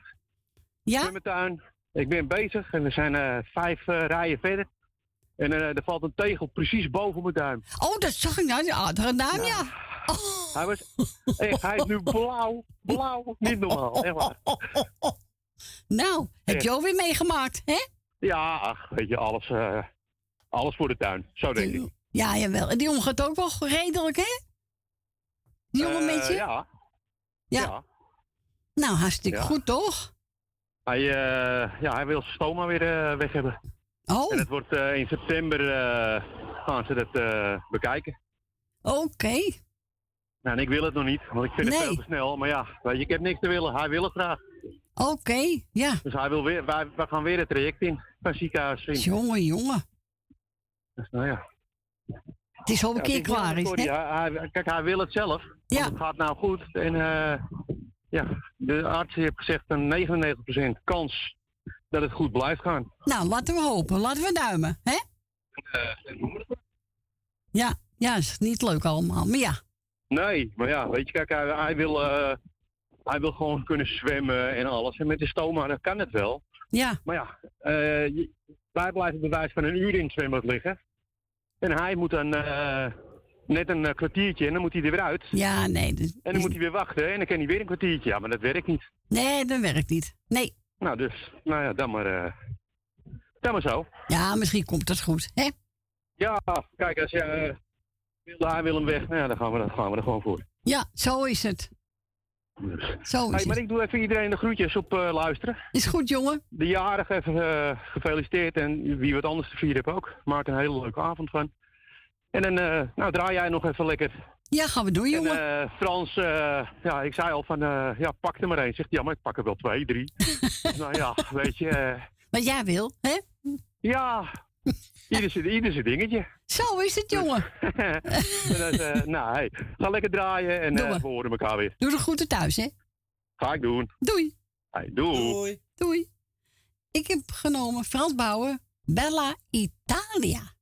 Ja? In mijn tuin. Ik ben bezig en we zijn eh, vijf eh, rijen verder. En eh, er valt een tegel precies boven mijn duim. Oh, dat zag ik nou. Die aardige duim, ja. Hij, was, echt, hij is nu blauw. Blauw. Niet normaal. Echt waar. Nou, heb je ook weer meegemaakt, hè? Ja, ach, weet je, alles, eh, alles voor de tuin. Zo denk ik. Ja, jawel. En die jongen gaat ook wel redelijk, hè? Die jongen Eh, met je? Ja. Ja. Nou, hartstikke Ja. goed, toch? Hij, eh, ja, hij wil zijn stoma weer eh, weg hebben. Oh. En het wordt eh, in september eh, gaan ze dat eh, bekijken. Oké. Nou, en ik wil het nog niet, want ik vind het veel te snel. Maar ja, weet je, ik heb niks te willen. Hij wil het graag. Oké, ja. Dus hij wil weer, wij, wij gaan weer het traject in. Van ziekenhuis in. Jongen, jongen. Dus, nou ja. Het is al een Ja, keer klaar, is hè? Hij, hij- kijk, hij wil het zelf. Ja. Het gaat nou goed. En eh, ja, de arts heeft gezegd een 99% kans dat het goed blijft gaan. Nou, laten we hopen. Laten we duimen, hè? Ja, ja, is niet leuk allemaal. Maar ja, Nee, maar ja, weet je, kijk, hij, hij wil, eh, hij wil gewoon kunnen zwemmen en alles. En met de stoma, dat kan het wel. Ja. Maar ja, eh, je- wij blijven bewijs van een uur in het zwembad liggen. En hij moet dan eh, net een eh, kwartiertje en dan moet hij er weer uit. ja, nee. En dan moet hij weer wachten en dan kan hij weer een kwartiertje. Ja, maar dat werkt niet. Nee, dat werkt niet. Nee. Nou, dus, nou ja, dan maar, eh, dan maar zo. Ja, misschien komt het goed, hè? Ja, kijk, als je eh, wil, hij wil hem weg, nou ja, dan gaan we, dan gaan we er gewoon voor. Ja, zo is het. Zo is Hey, maar het. ik doe even iedereen de groetjes op eh, luisteren. Is goed, jongen. De jarige even eh, gefeliciteerd en wie wat anders te vieren heeft ook. Maak een hele leuke avond van. En dan eh, nou, draai jij nog even lekker. Ja, gaan we doen, jongen. En eh, Frans, eh, ja, ik zei al van, eh, ja, pak er maar één. Zegt hij, ja, maar ik pak er wel twee, drie. [LAUGHS] nou ja, weet je. Wat jij wil, hè? ja, ieder zijn, ieder zijn dingetje. Zo is het, jongen. [LAUGHS] en dan, eh, nou, hey, ga lekker draaien en eh, maar. we horen elkaar weer. Doe de groeten thuis, hè? Ga ik doen. Doei. Hey, doei. Doei. Ik heb genomen Frans Bauer, Bella Italia.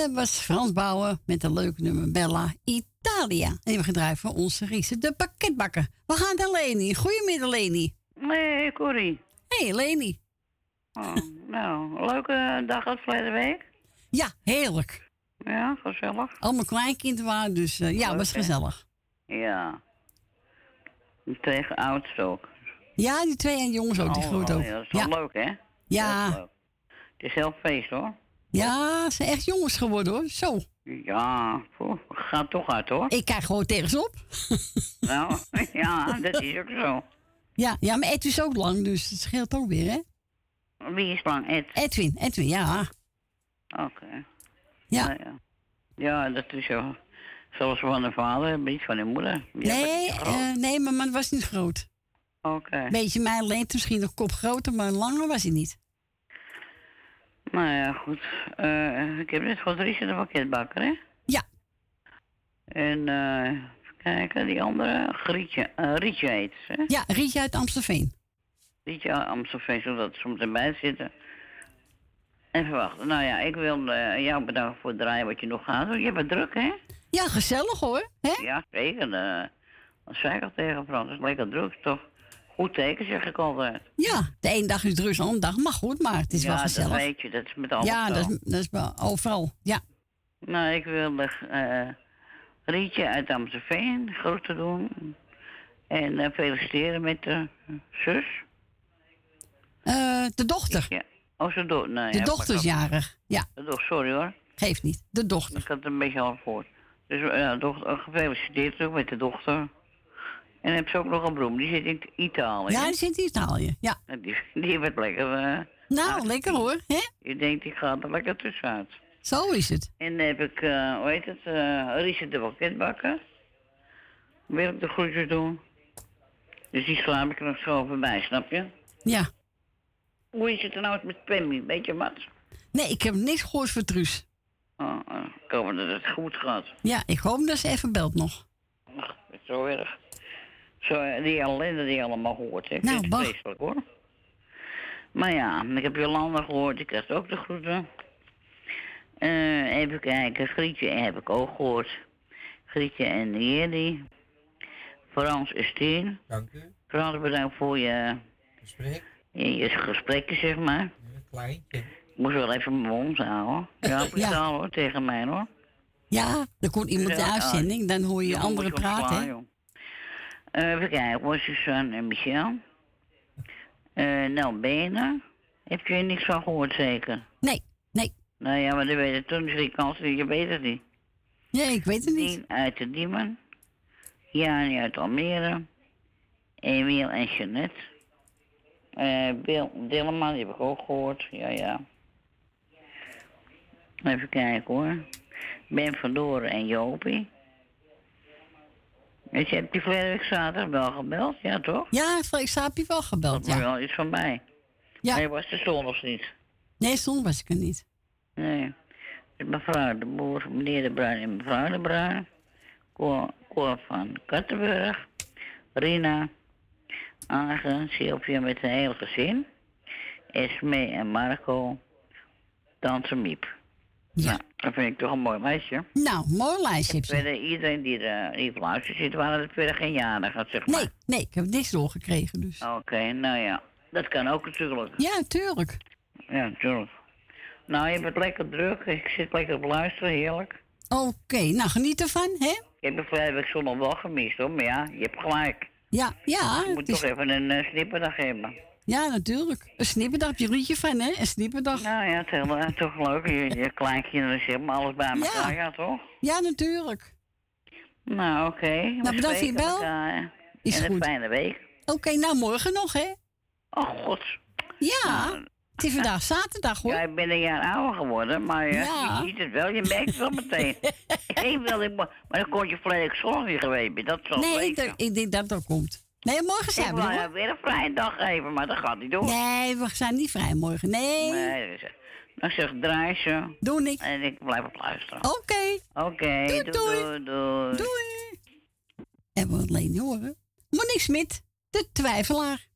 Dat was Frans Bouwen met een leuk nummer Bella Italia. En die hebben gedraaid voor onze Riese, de pakketbakker. We gaan naar Leni. Goedemiddag, Leni. Nee, Corrie. Hey, Leni. Oh, [LAUGHS] nou, leuke dag als verleden week. Ja, heerlijk. Ja, gezellig. Allemaal kleinkinderen waren, dus eh, ja, Leuk, was hè? gezellig. Ja. Die Tegen ouders ook. Ja, die twee en jongens ook, die Oh, groot ook. Ja, dat is wel leuk, hè? Ja. Leuk. Het is heel feest, hoor. Ja, ze zijn echt jongens geworden hoor. Zo. Ja, poeh, gaat toch uit, hoor. Ik kijk gewoon tegen ze op. [LAUGHS] Nou, ja, dat is ook zo. Ja, ja, maar Edwin is ook lang, dus het scheelt ook weer, hè? Wie is lang? Ed? Edwin, Edwin, ja. Oké. Ja. Nou ja. Ja, dat is zo. Zoals van de vader, niet van de moeder. Ja, nee, dat eh, nee, mijn man was niet groot. Oké. Beetje mijn leent misschien nog kop groter, maar langer was hij niet. Nou ja, goed. Eh, ik heb net voor in de pakketbakker, hè? Ja. En, eh even kijken, die andere, Grietje, eh Rietje heet ze, hè? Ja, Rietje uit Amstelveen. Rietje uit Amstelveen, zodat ze soms erbij zitten. Even wachten. Nou ja, ik wil eh, jou bedanken voor het draaien wat je nog gaat doen. Je hebt het druk, hè? Ja, gezellig hoor. Hè? Ja, zeker. eh dat zei ik al tegen Frans. Het is lekker druk, toch? Goed teken, zeg ik altijd. Ja, de ene dag is druk, de andere dag mag goed, maar het is ja, wel gezellig. dat weet je. Dat is met alles ja, dat is, dat is overal. Ja. Nou, ik wil eh Rietje uit Amstelveen groeten doen. En eh, feliciteren met de zus. Eh, de dochter. Ja. Oh, ze doet. Nee, De ja, dochter is jarig. Ja, De dochter, sorry hoor. geeft niet. De dochter. Ik had het een beetje al voor. Dus ja, dochter, gefeliciteerd ook met de dochter. En heb ze ook nog een broer, die zit in Italië. Ja, die zit in Italië. Ja. Die, [LAUGHS] die werd lekker. eh, Nou, lekker hoor. Hè? je denkt, die gaat er lekker tussenuit. Zo is het. En dan heb ik, eh hoe heet het, Riese de pakketbakker. Wil ik de groetjes doen. Dus die slaap ik er nog zo voorbij, snap je? Ja. Hoe is het er nou eens met Pemmy? Weet je wat? Nee, ik heb niks gehoord van Truus. Oh, uh, ik hoop dat het goed gaat. Ja, ik hoop dat ze even belt nog. Ach, het is zo erg. Zo, eh, die ellende die je allemaal hoort. Hè. Ik Nou, bah. vreselijk hoor. Maar ja, ik heb Jolanda gehoord, ik krijg ook de groeten. Eh, even kijken, Grietje heb ik ook gehoord. Grietje en Jerry. Frans en Steen. Dank u. Frans, bedankt voor je, Gesprek. je, je gesprekken, zeg maar. Een kleintje. Ik moest wel even mijn mond houden. Ja, brutaal hoor, tegen mij hoor. Ja, er komt iemand in de uitzending, dan hoor je Jongen, anderen je praten. Even kijken, hoor, Suzanne en Michel. Eh nou, Benen. Heb je er niks van gehoord, zeker? Nee, nee. Nou ja, maar dan weet je toen is die kans, je weet het niet. Nee, ik weet het niet. Dien uit de Diemen. Jani uit Almere. Emiel en Jeannette. Eh Bill Dilleman, die heb ik ook gehoord. Ja, ja. Even kijken hoor. Ben van Doren en Jopie. Weet je, heb je vorige week zaterdag wel gebeld? Ja, toch? Ja, ik heb je wel gebeld, Dat ja. wel iets van mij. Ja. Nee, was de zondags niet. Nee, stond was ik er niet. Nee. Mevrouw de Boer, meneer de Bruin en mevrouw de Bruin. Cor, Cor van Kattenburg. Rina. Agen, Sylvia met een heel gezin. Esme en Marco. Tante Miep. Ja. dat vind ik toch een mooi lijstje. Nou, mooi lijstje heb je. Verder, iedereen die er op luister zit, waren het verder geen jarigen, zeg maar. Nee, nee, ik heb niks doorgekregen dus. Oké, nou ja. Dat kan ook natuurlijk. Ja, tuurlijk. Ja, natuurlijk. Nou, je bent lekker druk. Ik zit lekker op luisteren, heerlijk. Oké, nou geniet ervan, hè? Ik heb week zondag wel gemist, hoor. Maar ja, je hebt gelijk. Ja, ja. Je moet is- toch even een uh, snipperdag hebben. Ja, natuurlijk. Een snipperdag, heb je een liedje van, hè? Een snipperdag. Nou ja, het toch leuk. Je, je kleinkinderen zeg maar alles bij elkaar, ja, toch? Ja, natuurlijk. Nou, oké. We Nou, bedankt voor je bel. Is en een goed. fijne week. Oké, nou morgen nog, hè? Oh, god. Ja, het is vandaag zaterdag, hoor. Ja, ik ben een jaar ouder geworden, maar eh, Ja. je ziet het wel. Je merkt het wel meteen. [LAUGHS] ik mo- maar dan kon je zondag niet geweest. Dat zal Nee, ik, ik denk dat dat komt. Nee, morgen zijn we hoor. weer een vrije dag geven, maar dat gaat niet door. Nee, we zijn niet vrij morgen. Nee. Nee, dan zeg draai ze. Doe ik. En ik blijf op luisteren. Oké. Oké, doei, doei, doei. Doei. En we alleen horen. Monique Smit, de twijfelaar.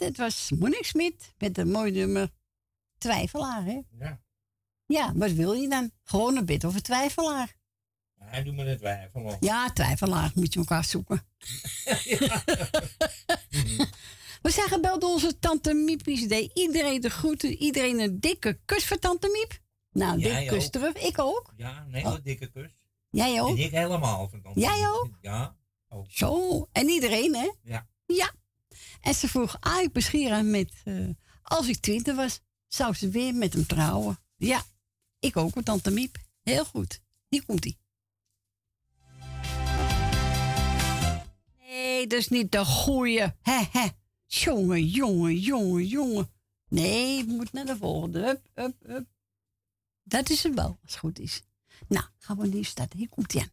Het was Monique Smit met een mooi nummer Twijfelaar, hè? Ja. Ja, wat wil je dan? Gewoon een bid of een twijfelaar? Hij doet me het twijfel. Ja, twijfelaar moet je elkaar zoeken. [LAUGHS] We zijn gebeld door onze tante Miep. Die deed iedereen de groeten. Iedereen een dikke kus voor tante Miep. Nou, een dikke kus ook. terug. Ik ook. Ja, een hele dikke kus. Jij ook? En ik helemaal. Van tante Jij ook? Ja. ook. Zo. En iedereen, hè? Ja. Ja. En ze vroeg Arie Bescheren met... eh, als ik twintig was, zou ze weer met hem trouwen. Ja. Ik ook, met tante Miep. Heel goed. Hier komt ie. Nee, dat is niet de goeie. Hè, hè. Jongen, jongen, jongen, jongen. Nee, we moeten naar de volgende. Hup, hup, hup. Dat is het wel, als het goed is. Nou, gaan we nu starten. Hier komt hij aan.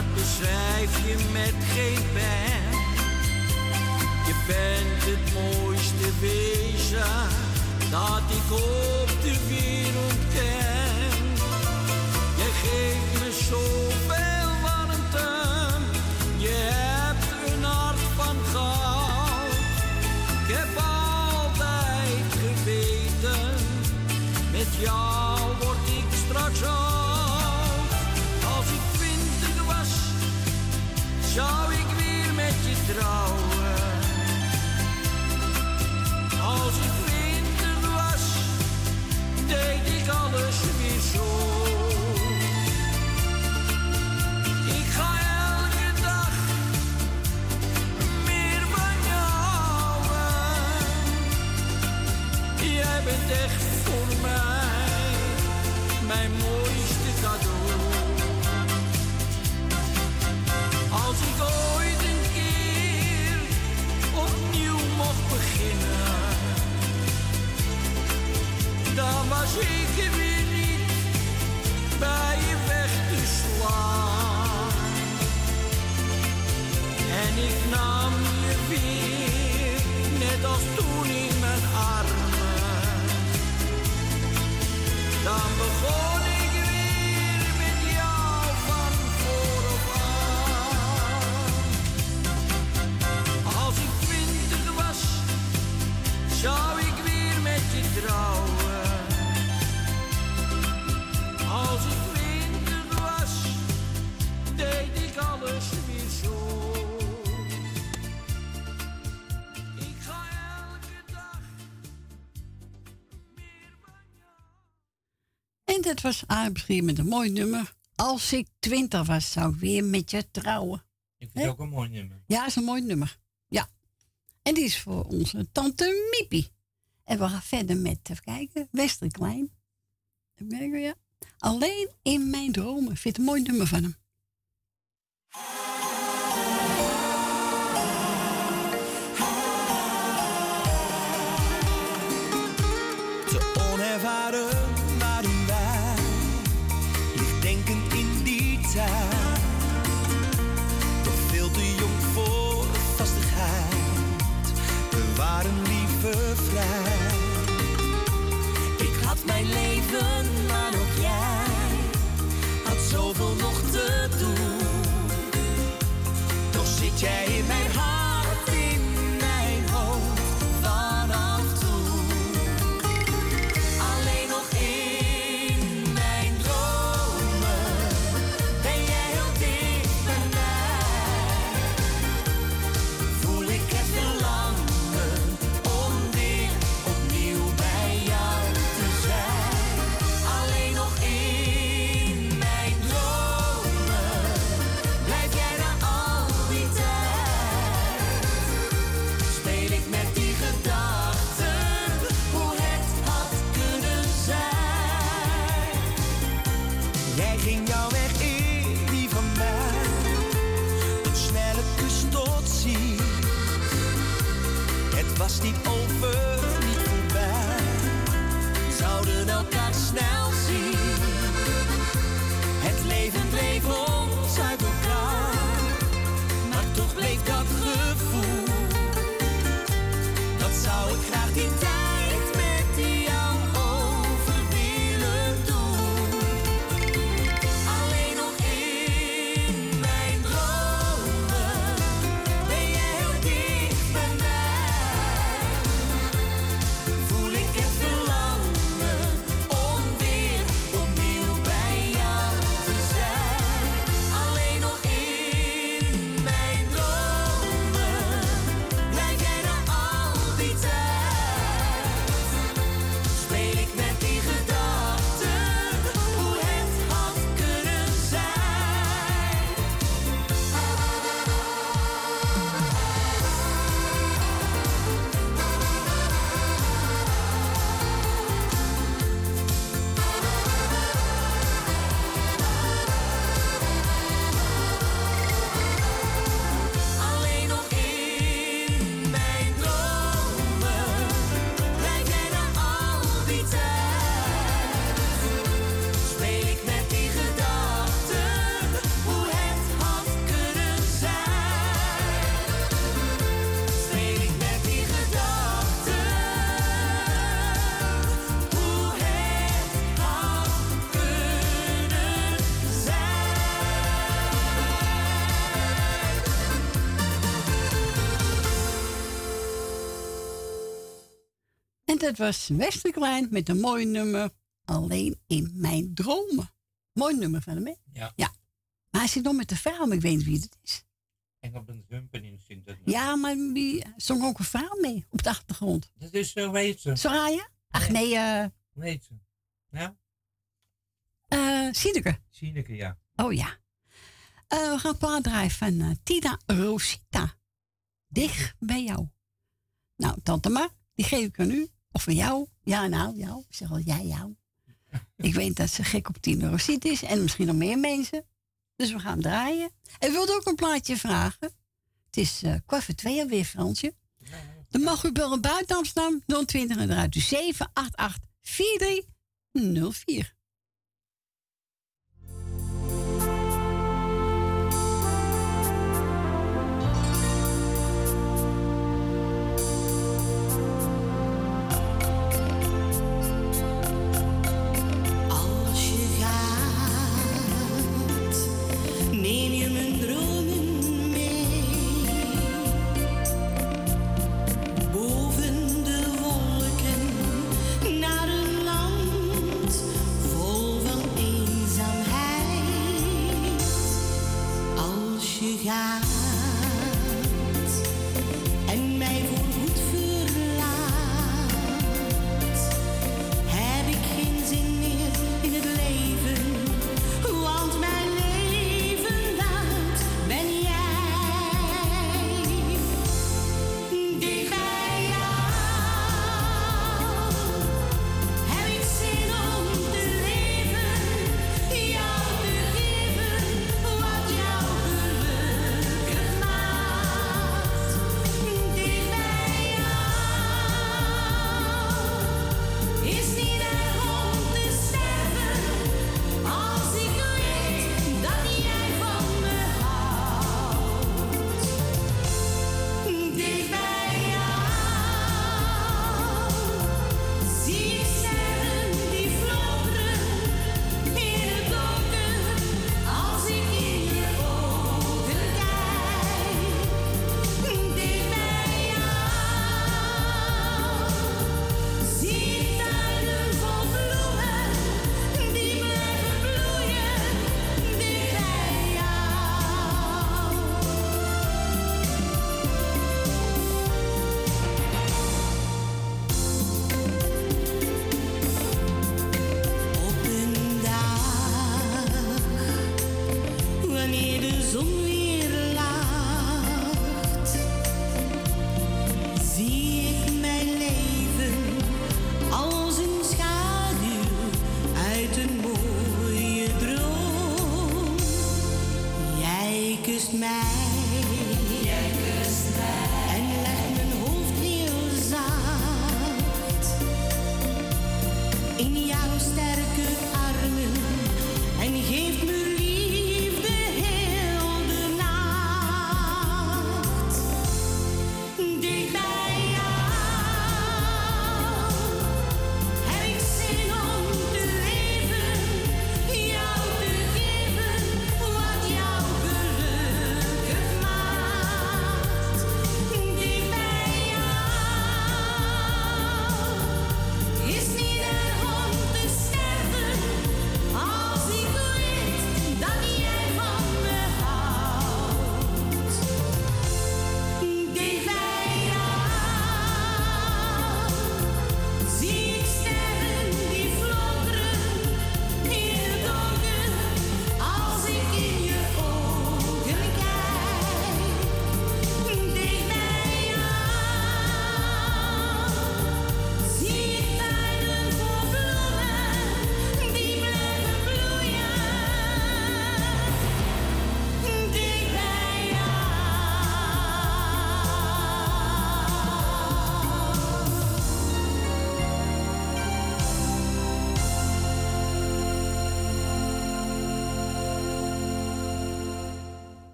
dat beschrijf je met geen pen. Je bent het mooiste wezen dat ik op de wereld ken. Je geeft me zoveel bent echt voor mij mijn mooiste cadeau. Als ik ooit een keer opnieuw mocht beginnen, dan was ik er weer niet bij je weg te slaan. En ik nam je weer, net als toen in mijn armen. Dan begon Dat was aanbeschreven met een mooi nummer. Als ik twintig was, zou ik weer met je trouwen. Ik vind het ook een mooi nummer. Ja, is een mooi nummer. Ja. En die is voor onze tante Miepie. En we gaan verder met, even kijken, Wester Klein. Even kijken, ja. Alleen in mijn dromen. Ik vind het een mooi nummer van hem. Te onervaren dat was Wesley Klein met een mooi nummer. Alleen in mijn dromen. Mooi nummer van hem, hè? Ja. Ja. Maar hij zit nog met de vrouw, maar ik weet niet wie het is. En op een humpen in zit dat. Ja, maar wie zong ook een vrouw mee op de achtergrond? Dat is zo, weet ze. Soraya? Ach nee, eh heet ze? Nou, eh Sineke. Sineke, ja. Oh ja. Eh, we gaan plaat draaien van eh, Tina Rosita. Dicht bij jou. Nou, tante Ma, die geef ik aan u. Of van jou. Ja, nou, jou. Ik zeg al, jij, jou. [LAUGHS] ik weet dat ze gek op Tina Rosita is. En misschien nog meer mensen. Dus we gaan draaien. En wilt ook een plaatje vragen. Het is eh kwart voor twee alweer, Fransje. Dan mag u bellen buiten Amsterdam 020 en eruit u 788 4304.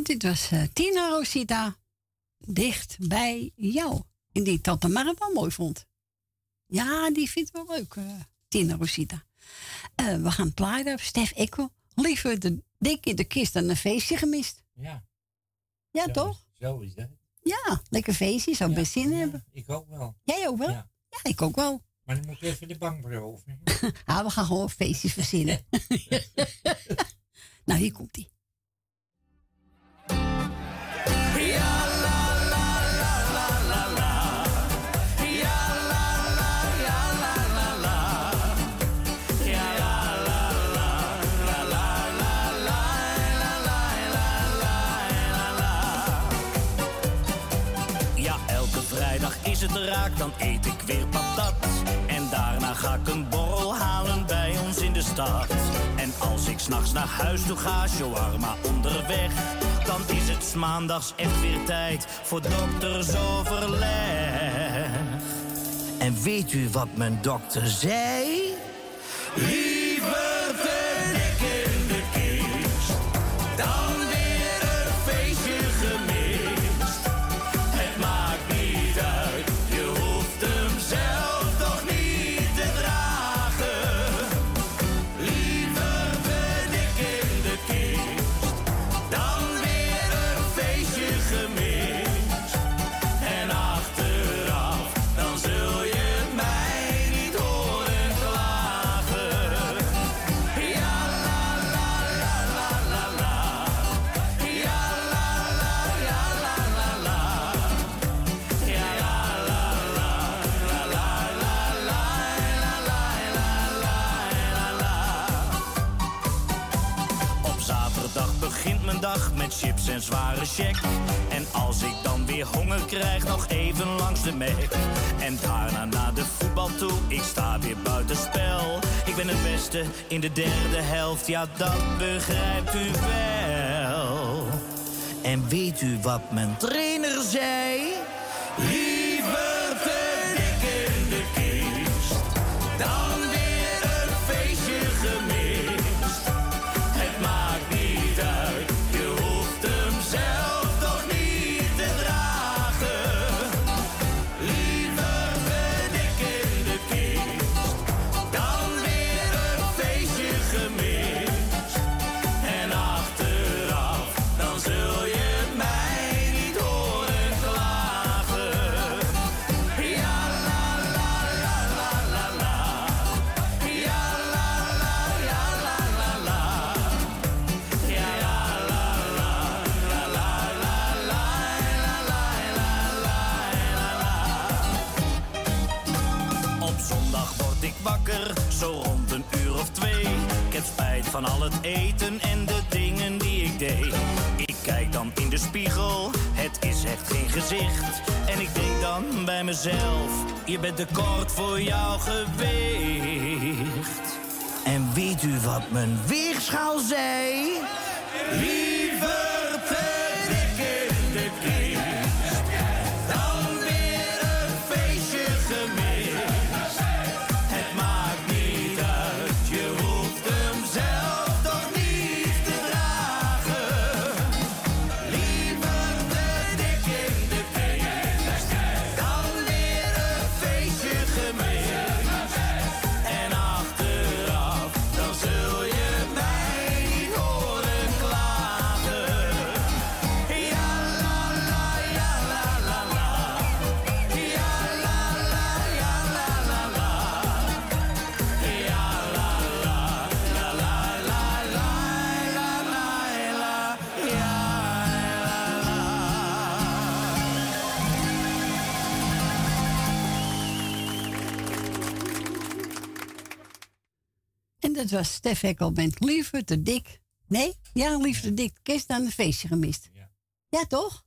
En dit was eh, Tina Rosita. Dicht bij jou. En die tante Mar het wel mooi vond. Ja, die vindt wel leuk, eh, Tina Rosita. Eh, we gaan plaatsen. Stef Ekkel. Liever de dik in de kist dan een feestje gemist. Ja. Ja, Zo toch? is- Zo is dat. Ja, lekker feestje. Zou best zin hebben. Ik ook wel. Jij ook wel? Ja. Ja, ik ook wel. Maar dan moet je even de bank beroven. [LAUGHS] Ah, we gaan gewoon een feestje verzinnen. [LAUGHS] [LAUGHS] nou, hier komt dan eet ik weer patat. En daarna ga ik een borrel halen bij ons in de stad. En als ik s'nachts naar huis toe ga, shawarma onderweg. Dan is het 's maandags echt weer tijd voor doktersoverleg. En weet u wat mijn dokter zei? Met chips en zware check. En als ik dan weer honger krijg, nog even langs de Mac. En daarna naar de voetbal toe, ik sta weer buiten spel. Ik ben het beste in de derde helft, ja dat begrijpt u wel. En weet u wat mijn trainer zei? Van al het eten en de dingen die ik deed. Ik kijk dan in de spiegel, het is echt geen gezicht. En ik denk dan bij mezelf, je bent te kort voor jouw gewicht. En weet u wat mijn weegschaal zei? Dat was Stef Hekkel met Liever te dik. Nee? Ja, Liever te dik. Kerst aan een feestje gemist. Ja, toch?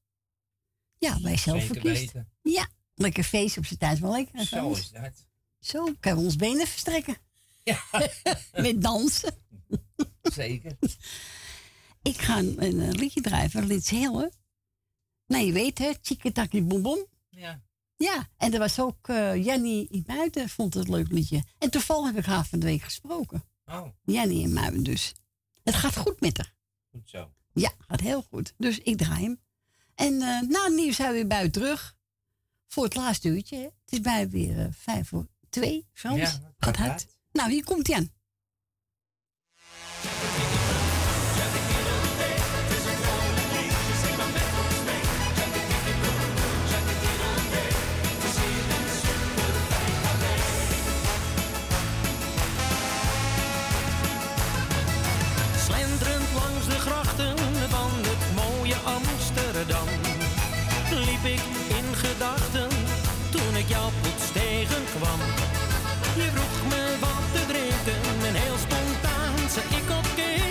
Ja, wij zelf verkiest. weten. Ja, lekker feest op zijn tijd. Wel lekker. Zo is dat. Zo, kunnen we ons benen verstrekken. Ja. [LAUGHS] Met dansen. Zeker. [LAUGHS] Ik ga een, een, eh, liedje draaien van Lits Hille. Nou, je weet hè, Tjiketaki Boom Boom. Ja. Ja, en er was ook eh Jenny in Muiden, vond het een leuk liedje. En toevallig heb ik haar van de week gesproken. Oh, Jenny in Muiden dus. Het gaat goed met haar. goed zo. Ja, gaat heel goed. Dus ik draai hem. En eh na het nieuws zijn we weer buiten terug. Voor het laatste uurtje. Hè. Het is bij weer eh, vijf voor twee. Frans. Ja, gaat hard. Nou, hier komt hij aan. ik in gedachten toen ik jou plots tegenkwam. Je vroeg me wat te drinken en heel spontaan zei ik oké. Okay.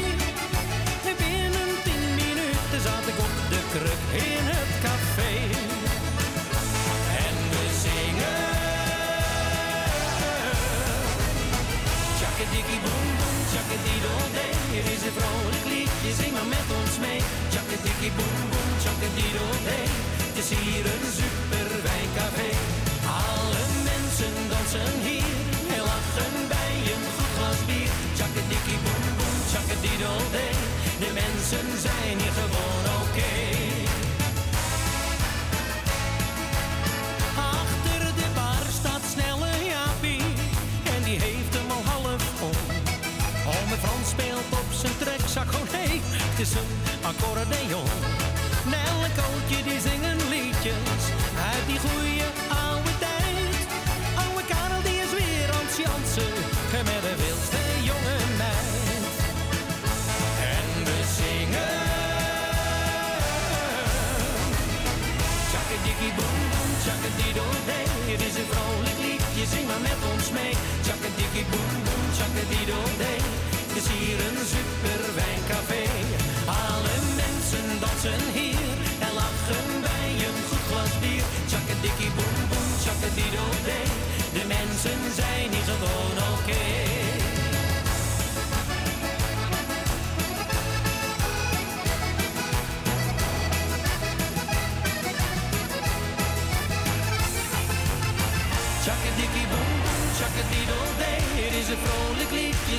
En binnen tien minuten zat ik op de kruk in het café. En we zingen. Tjakkadikkie boom boom, tjakkadiddeldee. Hier is een vrolijk liedje, zing maar met ons mee. Boom is hier een super wijncafé. Alle mensen dansen hier en lachen bij een goed glas bier. Tjakkadikkie boem boem, tjakkadiddel-dee. De mensen zijn hier gewoon oké. Achter de bar staat snelle Jaapie en die heeft hem al half om. Ome Frans speelt op zijn trekzak, oh nee, het is een accordeon. Nel en Kootje die zingen liedjes uit die goeie oude tijd. Oude Karel die is weer aan het jansen met de wildste jonge meid. En we zingen. Tjakkadikkie boem boem, tjakkadiddel-dee. Het is een vrolijk liedje, zing maar met ons mee. Tjakkadikkie boem boem, tjakkadiddel-dee. Het is hier een super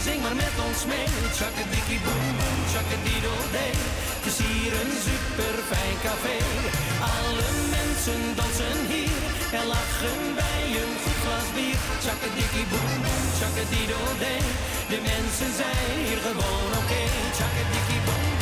zing maar met ons mee. Tjakkadikkie boem boem, tjakkadiddel-dee. Het is hier een super fijn café. Alle mensen dansen hier en lachen bij een goed glas bier. Tjakkadikkie boem boem, tjakkadiddel-dee. De mensen zijn hier gewoon oké. Boem boem,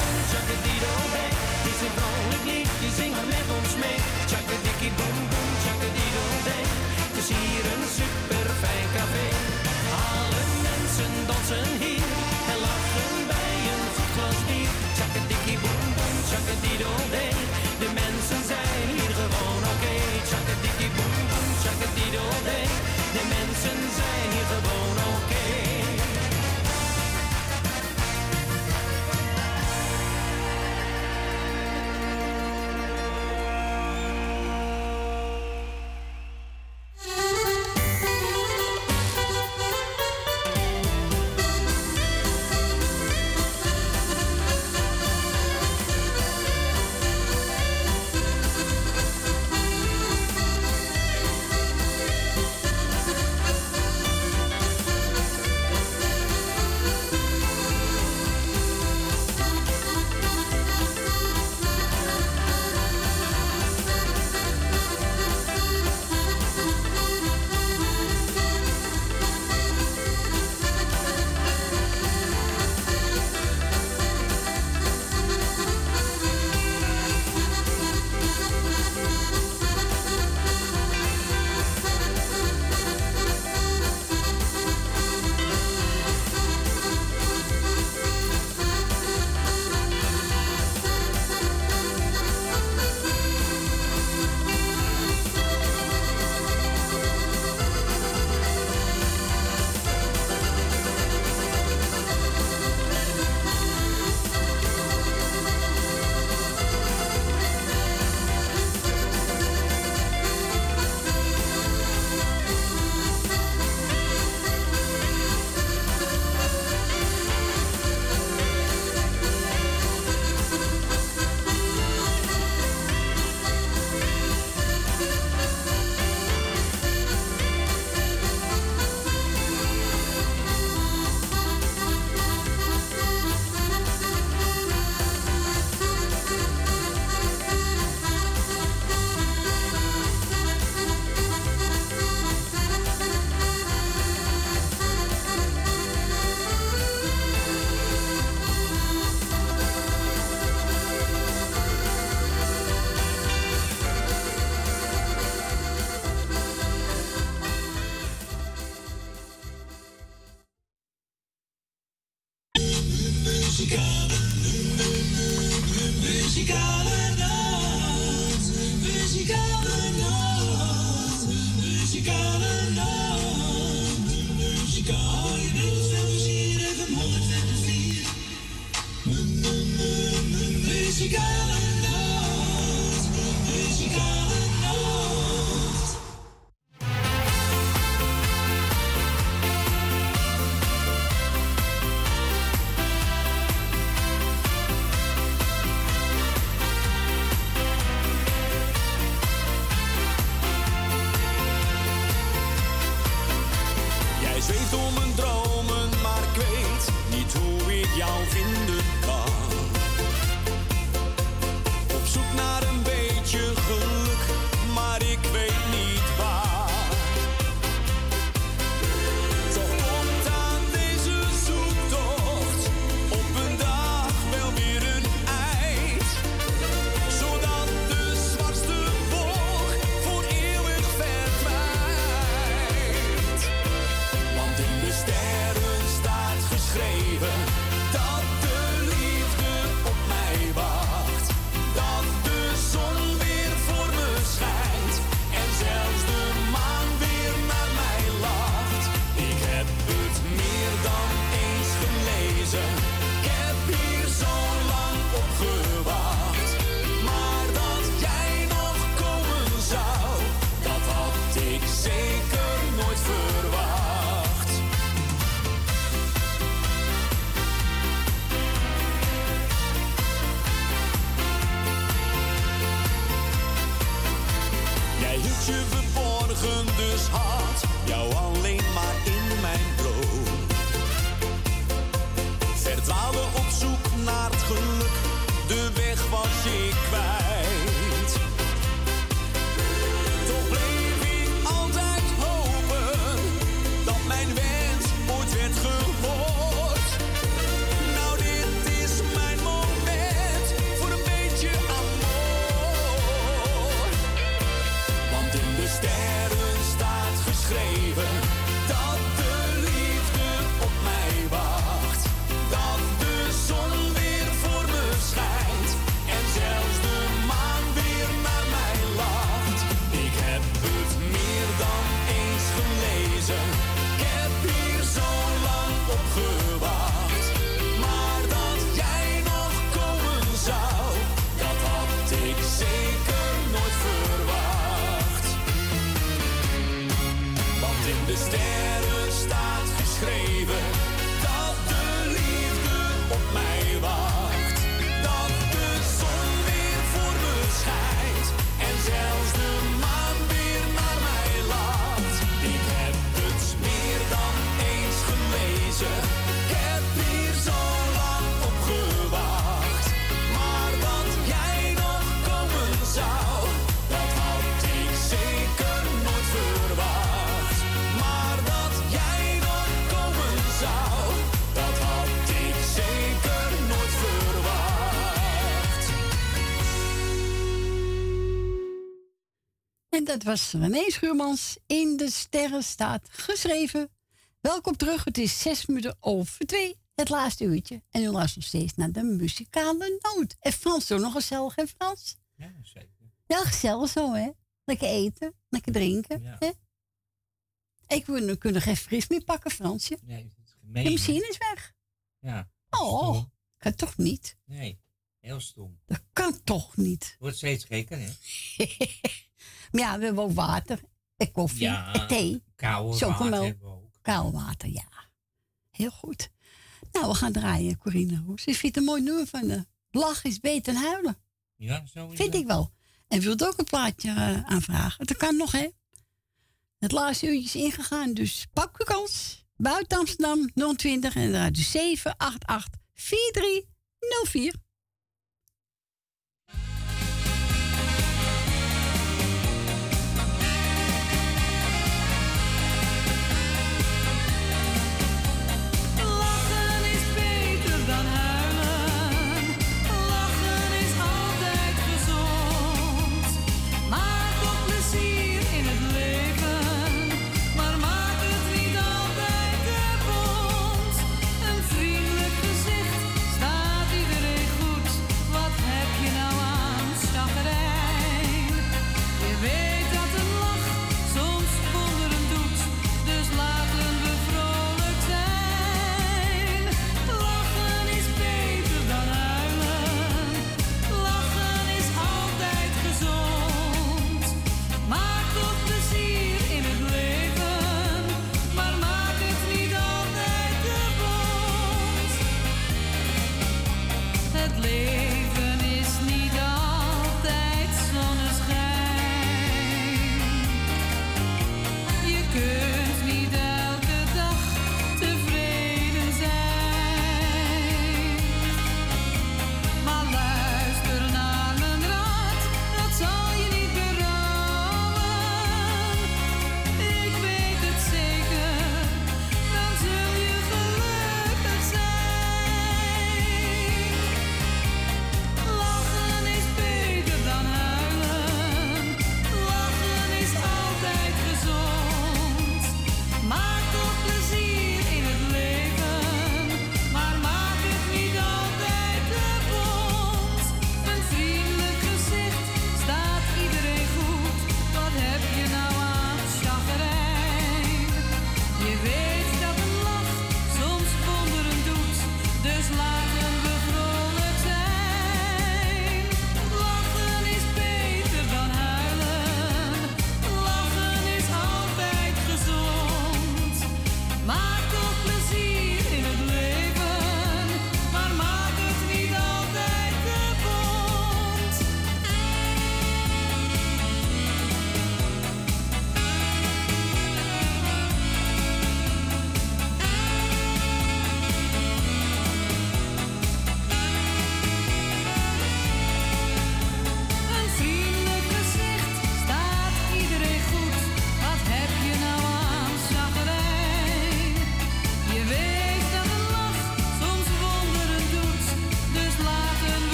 En dat was René Schuurmans in de sterren staat geschreven. Welkom terug, het is zes minuten over twee, het laatste uurtje. En u luistert nog steeds naar de muzikale noot. En Frans, doe nog gezellig, hè Frans? Ja, zeker. Ja, gezellig zo, hè? Lekker eten, lekker drinken, Ja. hè? Ik wil nu kunnen geen fris meer pakken, Fransje. Nee, dat is gemeen. De machine is weg. Ja. Oh, Stom. kan toch niet? Nee, heel stom. Dat kan toch niet? Wordt steeds gekker, hè? [LAUGHS] Maar ja, we hebben ook water en koffie Ja, en thee. koude Chocomel. water ook. Koude water, ja. Heel goed. Nou, we gaan draaien, Corine Roes. Ik vind het een mooi nummer van de Lach is beter dan huilen. Ja, zo is Vind ik wel. En wilt ook een plaatje eh, aanvragen? Dat kan nog, hè? Het laatste uurtje is ingegaan, dus pak uw kans. Buiten Amsterdam 020 en dus 788 4304.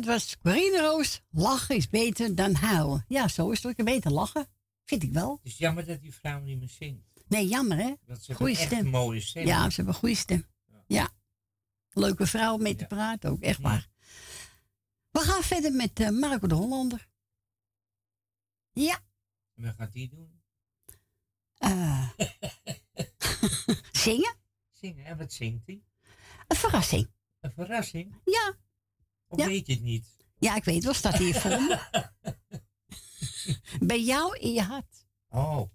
Dat was Corine Roos. Lachen is beter dan huilen. Ja, zo is het ook beter lachen. Vind ik wel. Het is jammer dat die vrouw niet meer zingt. Nee, jammer hè? Ze Goeie echt stem. mooie stem. Ja, ze hebben een goede stem. Ja. Leuke vrouw om mee te praten ook, echt waar. We gaan verder met eh, Marco de Hollander. Ja. En wat gaat die doen? Eh. [LAUGHS] zingen? Zingen. En wat zingt hij? Een verrassing. Een verrassing? Ja. Of Ja. weet je het niet? Ja, ik weet wel, staat hier voor me. Bij jou in je hart. Oh.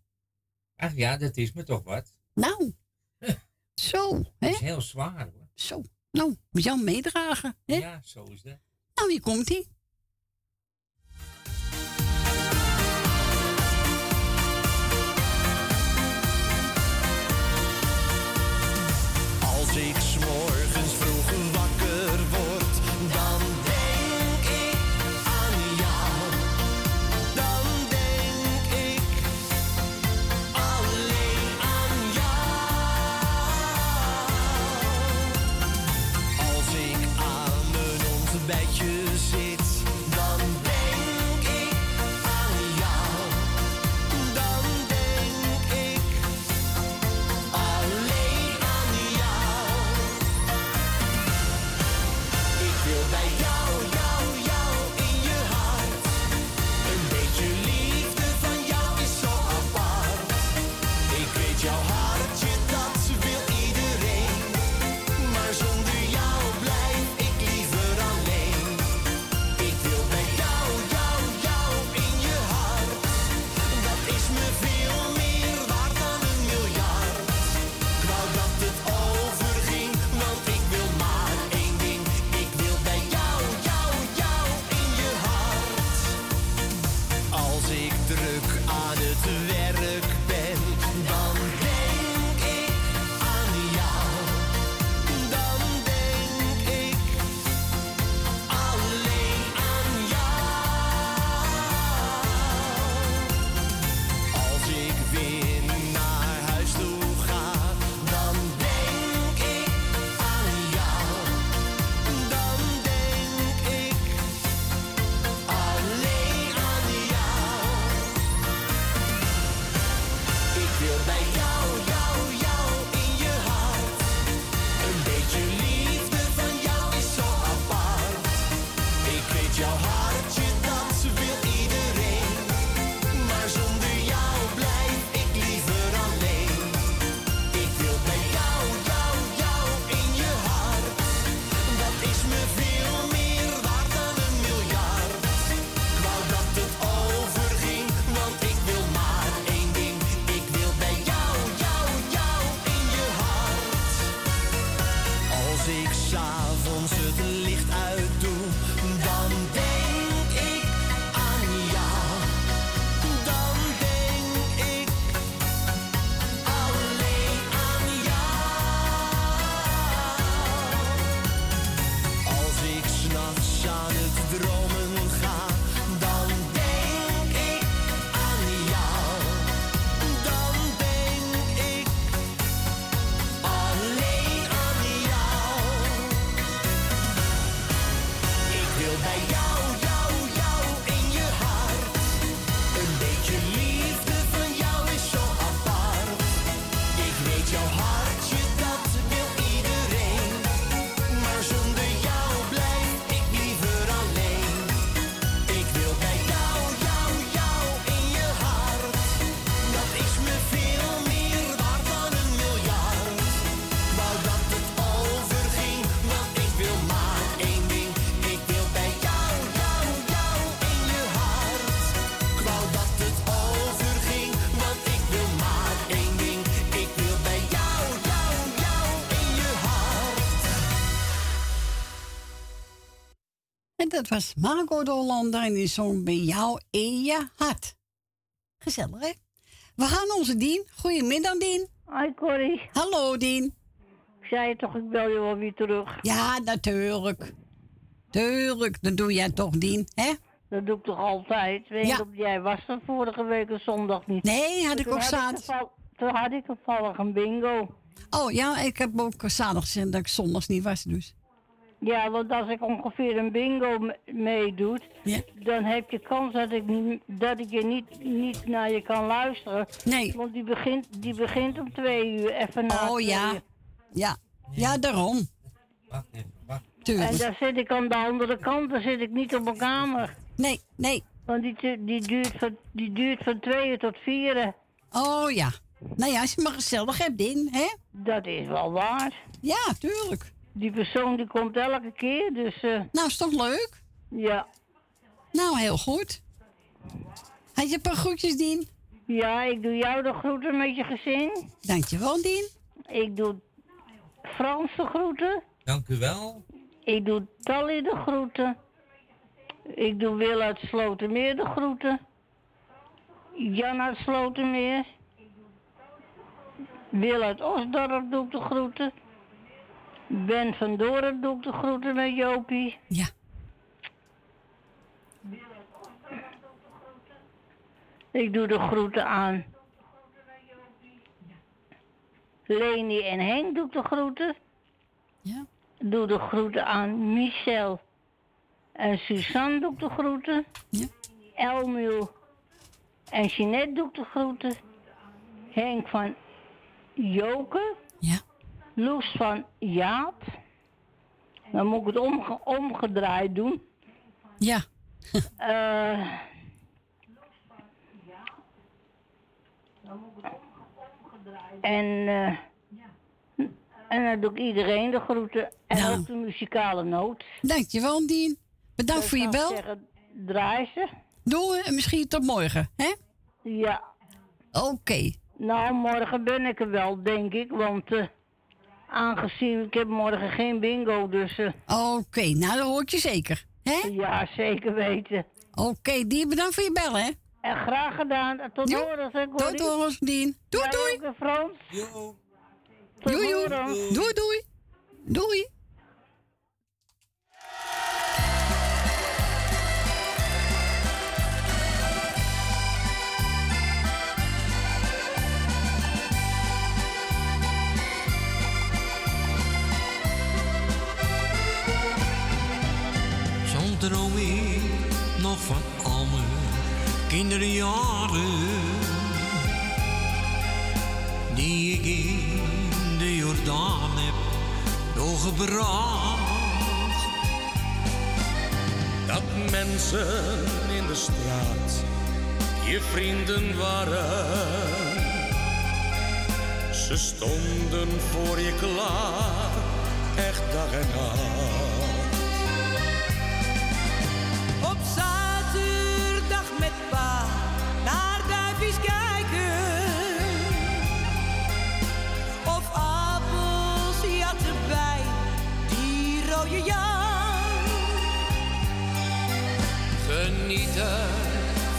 Ach ja, dat is me toch wat. Nou. [LAUGHS] Zo, hè? Dat is heel zwaar hoor. Zo. Nou, moet jou meedragen, hè? Ja, zo is dat. Nou, hier komt hij. Dat was Marco de Hollander en die zong bij jou in je hart. Gezellig, hè? We gaan onze Dien. Goedemiddag, Dien. Hoi, Corrie. Hallo, Dien. Ik zei je toch, ik bel je wel weer terug. Ja, natuurlijk. Tuurlijk, dat doe jij toch, Dien, hè? Dat doe ik toch altijd? Weet Ja. je, jij was er vorige week een zondag niet. Nee, had ik ook zaterdag. Toen had ik toevallig een bingo. Oh ja, ik heb ook zaterdag gezegd dat ik zondags niet was, dus. Ja, want als ik ongeveer een bingo me- meedoet, dan heb je kans dat ik, niet- dat ik je niet, niet naar je kan luisteren. Nee. Want die begint, die begint om twee uur, even na Oh ja. uur. Ja, ja daarom. Tuurlijk. En daar zit ik aan de andere kant, daar zit ik niet op mijn kamer. Nee, nee. Want die, die, duurt, van, die duurt van twee uur tot vier. Oh ja. Nou ja, als je maar gezellig hebt in, hè? Dat is wel waar. Ja, tuurlijk. Die persoon die komt elke keer, dus... eh, Nou, is toch leuk? Ja. Nou, heel goed. Had je een paar groetjes, Dien? Ja, ik doe jou de groeten met je gezin. Dankjewel, Dien. Ik doe Frans de groeten. Dank u wel. Ik doe Tally de groeten. Ik doe Wil uit Slotermeer de groeten. Jan uit Slotermeer. Wil uit Osdorp doe ik de groeten. Ben van Doren doe ik de groeten met Jopie. Ja. Ik doe de groeten aan. Leni en Henk doe ik de groeten. Ja. Doe de groeten aan Michel en Suzanne doe ik de groeten. Ja. Elmiel en Jeanette doe ik de groeten. Henk van Joke. Loes van Jaap. Dan moet ik het omge- omgedraaid doen. Ja. [LAUGHS] Eh, en, eh, en dan doe ik iedereen de groeten. En ook de muzikale noot. Dankjewel, Dien. Bedankt voor je bel. Zeggen, draai ze. Doei en misschien tot morgen, hè? Ja. Oké. Nou, morgen ben ik er wel, denk ik. Want eh, aangezien ik heb morgen geen bingo, dus... eh, Oké, nou dat hoor ik je zeker. Hè? Ja, zeker weten. Oké, Dien, bedankt voor je bel, hè? En graag gedaan. Tot Jo, horen, zeg Tot horen, Dien. Doei, doei. hè, Frans. Doei, doei. Doei, doei. Doei. Droom nog van al mijn kinderjaren. Die ik in de Jordaan heb doorgebracht. Dat mensen in de straat je vrienden waren. Ze stonden voor je klaar, echt dag en nacht. Genieten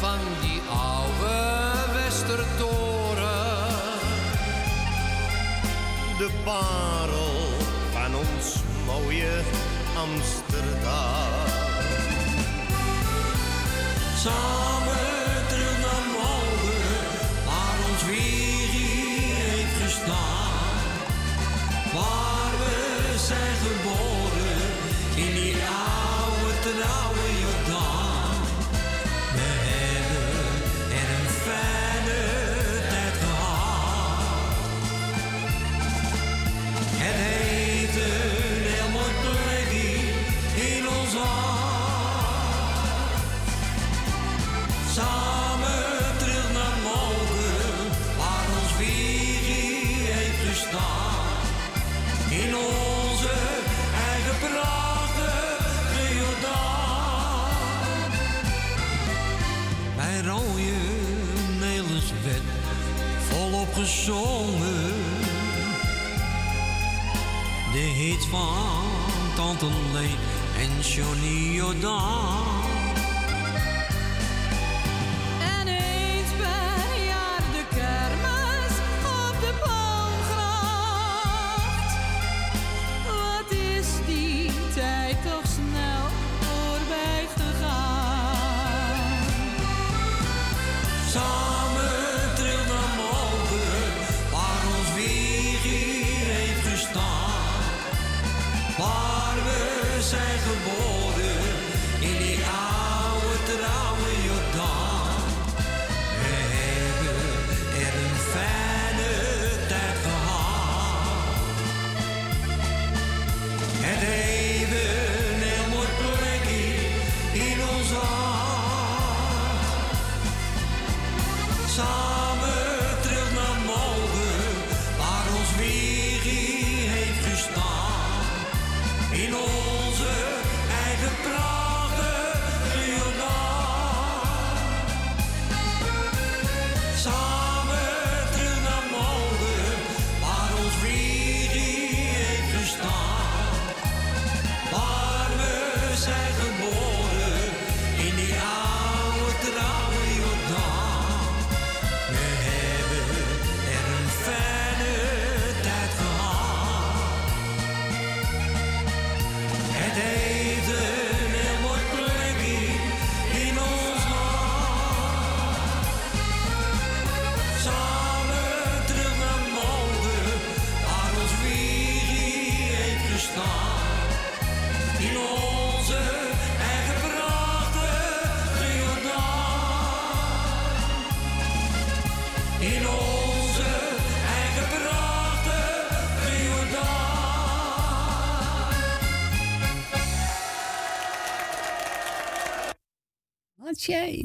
van die oude Westertoren. De parel van ons mooie Amsterdam. Samen De hit van Tante Leen en Johnny Jordaan.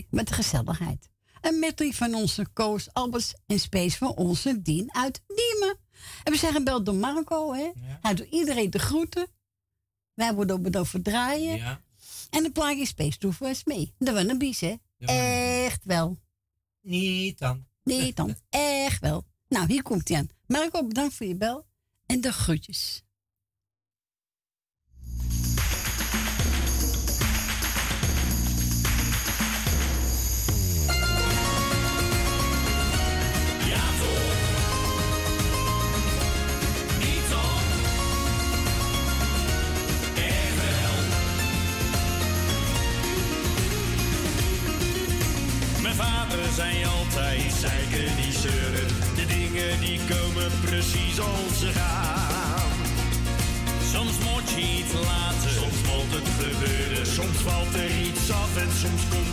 Met de gezelligheid. Een medley van onze Koos Albers en Space van onze Dien uit Diemen. En we zeggen bel door Marco, hè. Hij doet iedereen de groeten. Wij worden op het overdraaien. Ja. En de plaatje Space doet voor eens mee. De wannabes, hè. Echt wel. Niet dan. Niet dan. [LAUGHS] Echt wel. Nou, hier komt hij aan. Marco, bedankt voor je bel en de groetjes. Mijn vader zijn altijd zeiken die zeuren. De dingen die komen precies als ze gaan. Soms moet je iets laten, soms moet het gebeuren. Soms valt er iets af en soms komt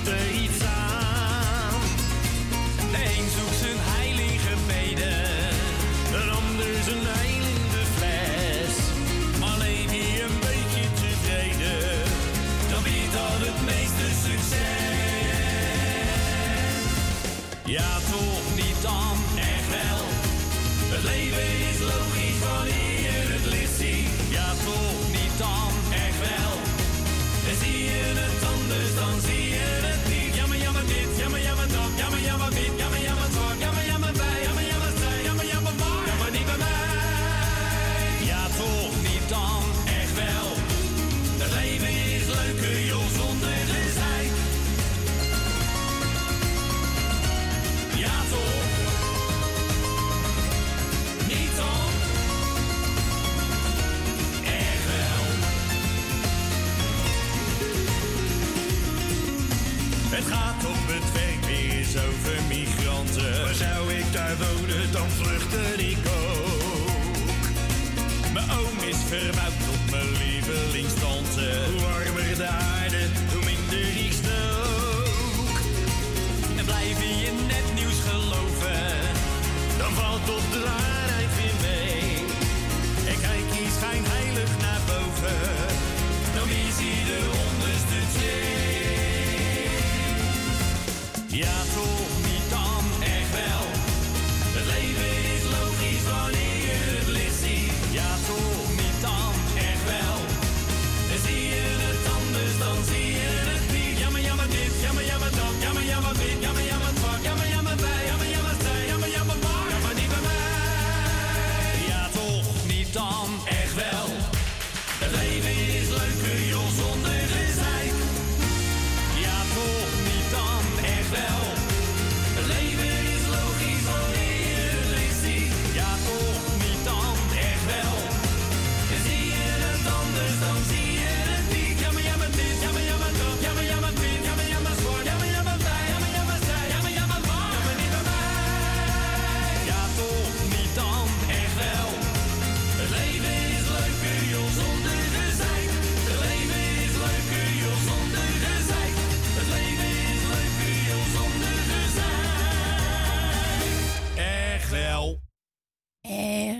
Ja, toch niet dan, echt wel. Het leven dan vluchtte ik ook. Mijn oom is verbouwd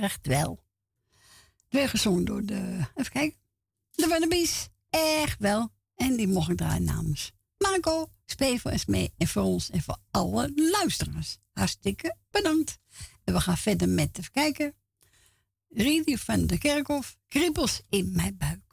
echt wel. Weer gezongen door de, even kijken, de Wannabies. Echt wel. En die mocht ik draaien namens Marco, Spevel mee en voor ons en voor alle luisteraars. Hartstikke bedankt. En we gaan verder met, even kijken, Riedie van de Kerkhof, Kriebels in mijn buik.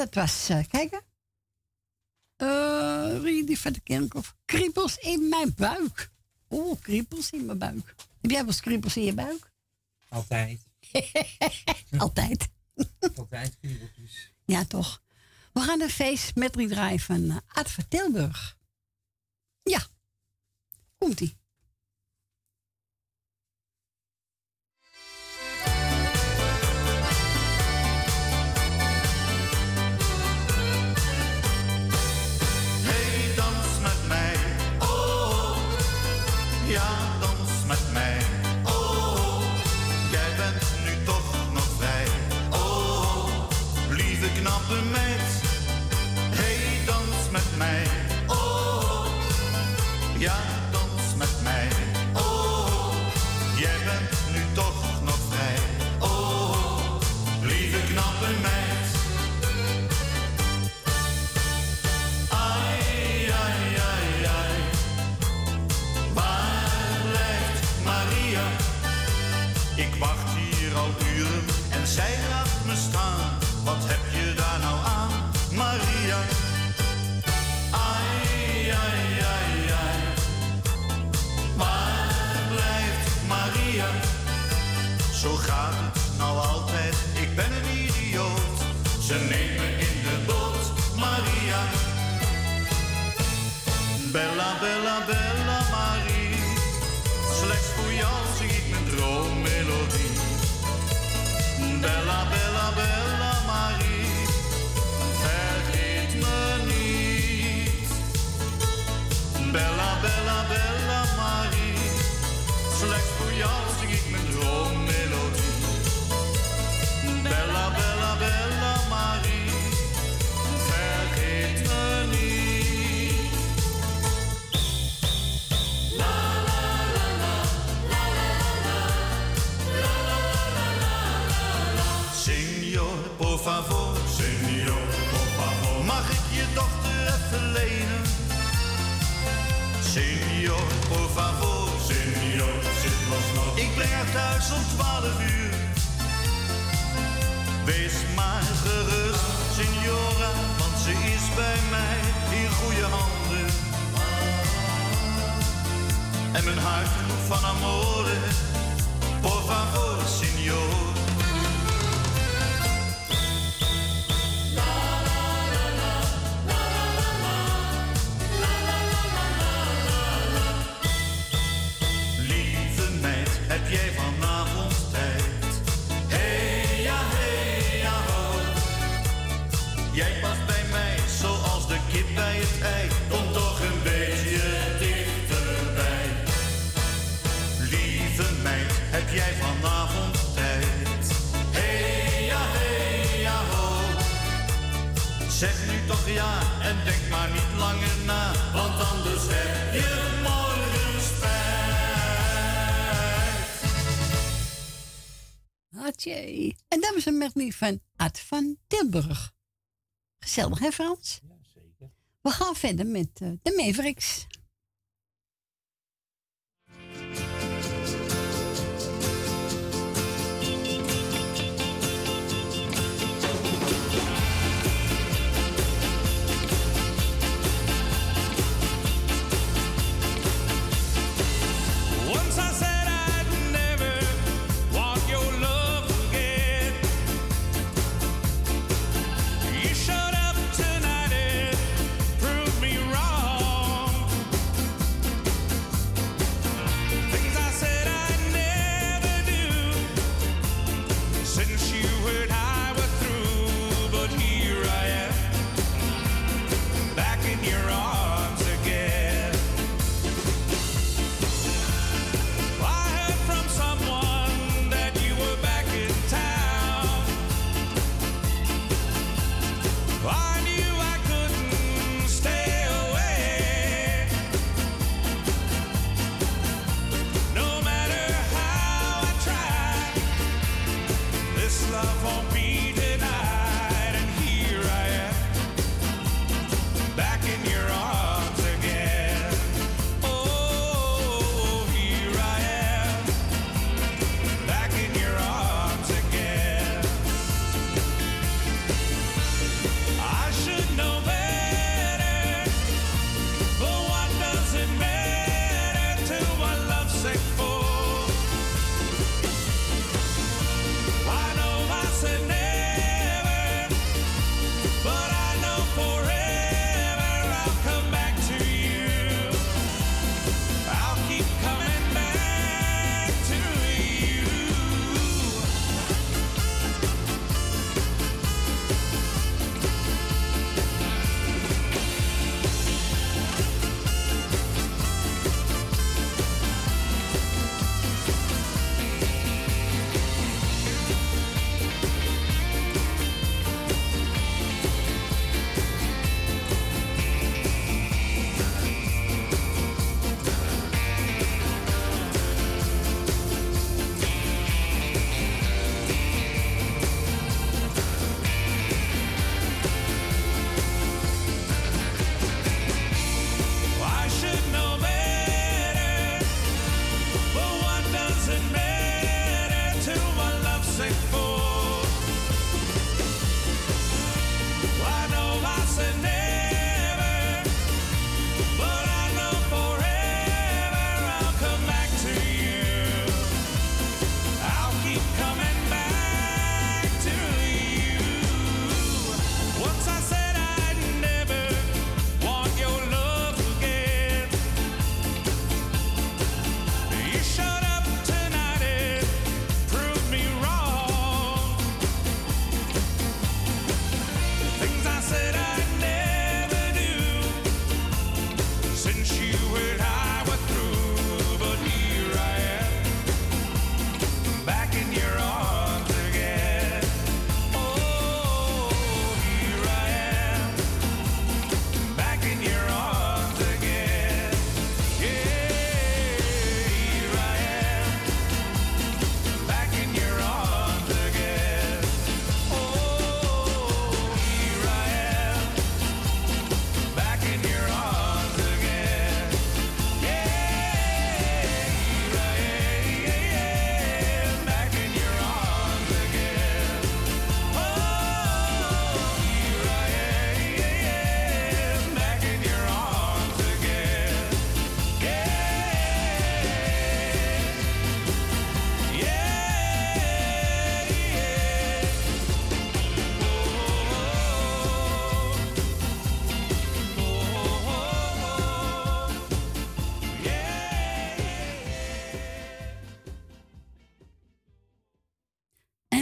dat was, eh, uh, kijken. Eh, uh, die van de Kerkhof. Kriebels in mijn buik. Oh, kriebels in mijn buik. Heb jij wel eens kriebels in je buik? Altijd. [LAUGHS] Altijd. Altijd kriepeltjes. Ja, toch. We gaan een feest met draaien van eh, Ad van Tilburg. Ja. Komt-ie. Favor, signor, por favor. Mag ik je dochter even lenen? Signor, por favor, signor, zit was nog. Ik breng haar thuis om 12 uur. Wees maar gerust, signora, want ze is bij mij in goede handen. En mijn hart van amore, por favor, signor. Ja en denk maar niet langer na, want anders heb je morgen spijt. Hatje. En dat was een medley van Art van Tilburg. Gezellig, hè Frans? Ja, zeker. We gaan verder met eh, de Mavericks.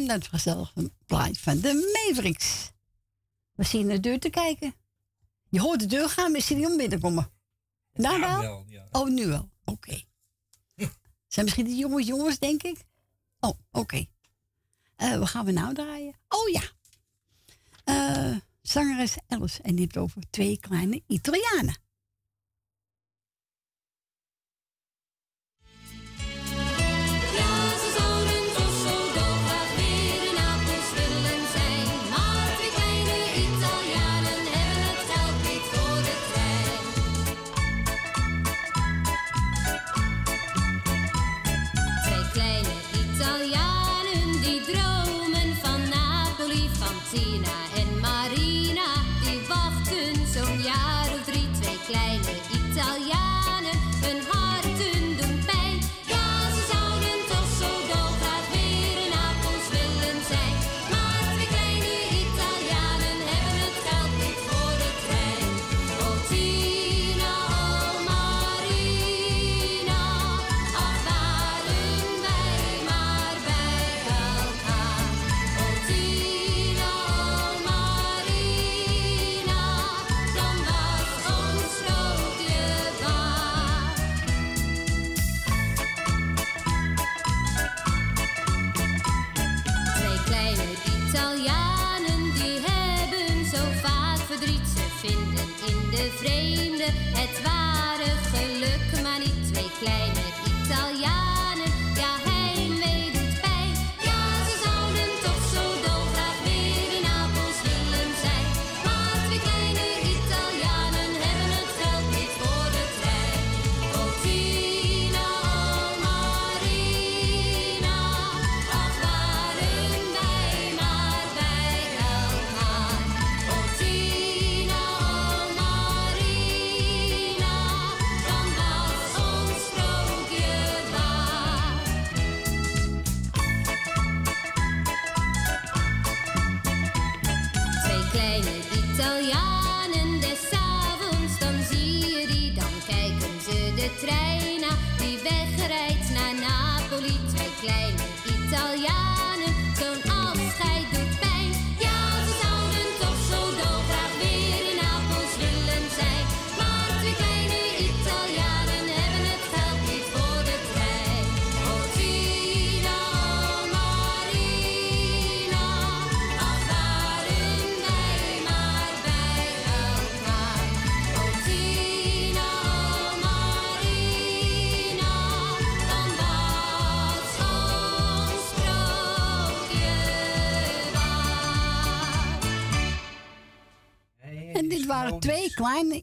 dat gezellig plaatje van de Mavericks. We zien naar de deur te kijken. Je hoort de deur gaan, maar is niet om binnenkomen. Nou, nou? Wel, ja. Oh, nu wel. Oké. [LAUGHS] Zijn misschien de jongens, jongens, denk ik. Oh, oké. Okay. Wat gaan we nou draaien? Oh ja. Uh, zangeres Alice. En die heeft over twee kleine Italianen. tell ya.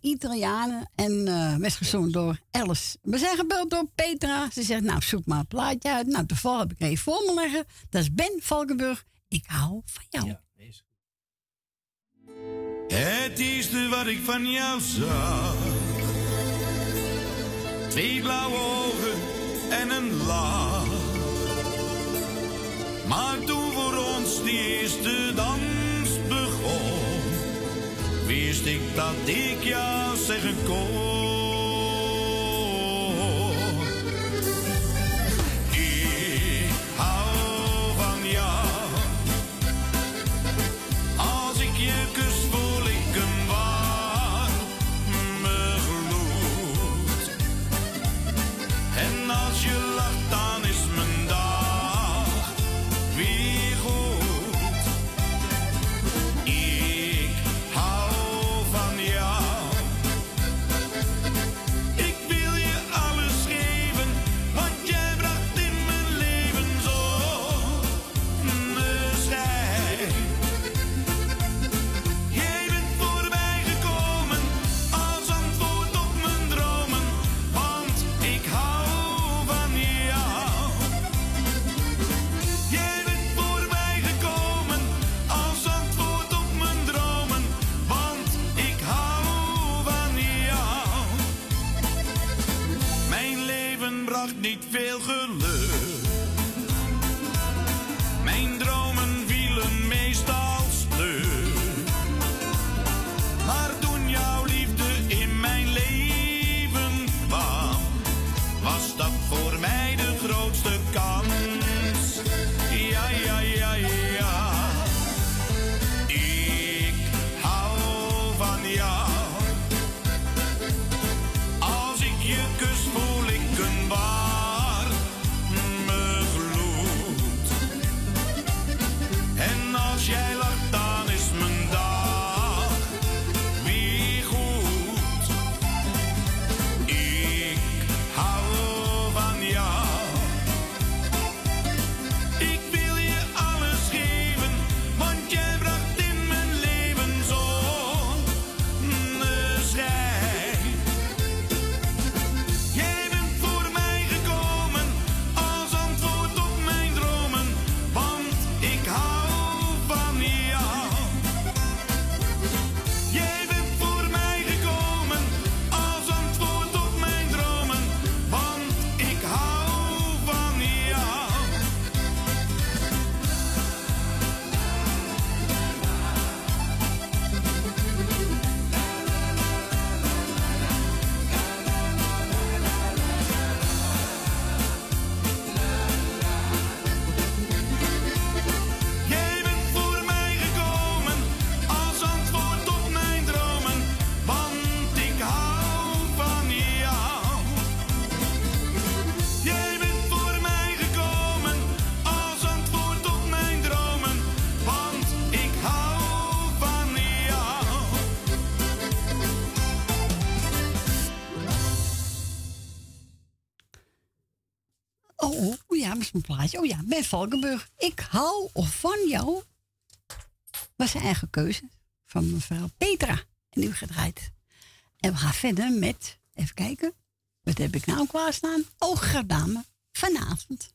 Italianen en uh, werd gezongen door Alice. We zijn gebeld door Petra. Ze zegt, nou, zoek maar een plaatje uit. Nou, toevallig heb ik er even voor me leggen. Dat is Ben Valkenburg. Ik hou van jou. Ja, is het wat ik van jou zag. Twee blauwe ogen en een lach. Maar toen voor ons die eerste dans wist ik dat ik jou zeggen kon. niet veel geluk. een plaatje. Oh ja, Ben Valkenburg. Ik hou van jou. Was zijn eigen keuze van mevrouw Petra. En nu gedraaid. En we gaan verder met, even kijken. Wat heb ik nou klaarstaan? Oh, Ooggerdame vanavond.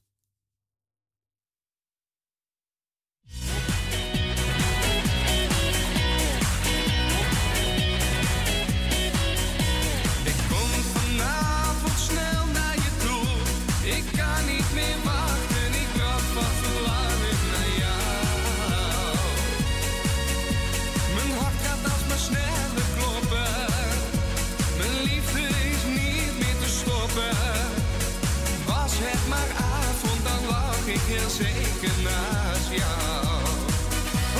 heel zeker naast jou.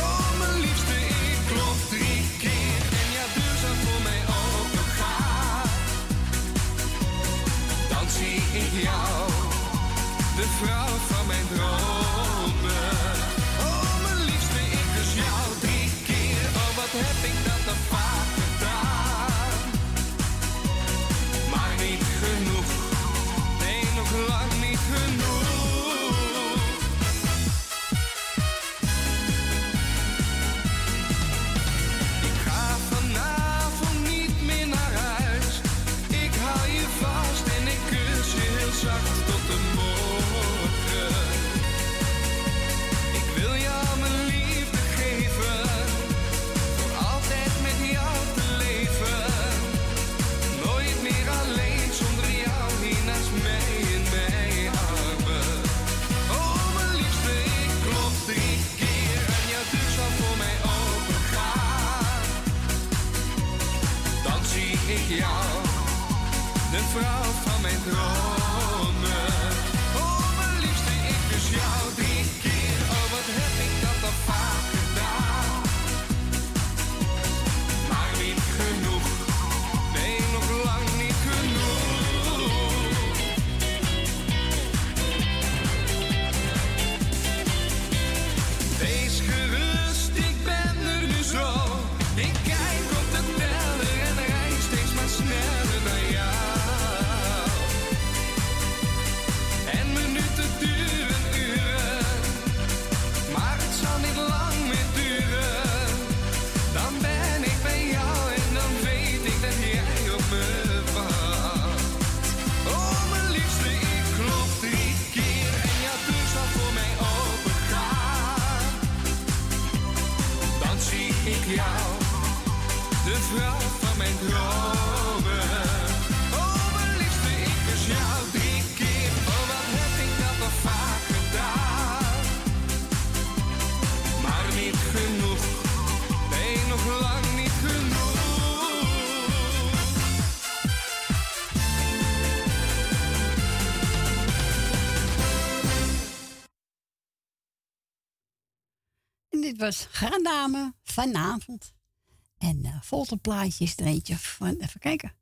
Oh, mijn liefste, ik klop drie keer en ja, deur zou voor mij open. Dan zie ik jou, de vrouw was Grandame vanavond. En eh, uh, folterplaatje er eentje van. Even kijken.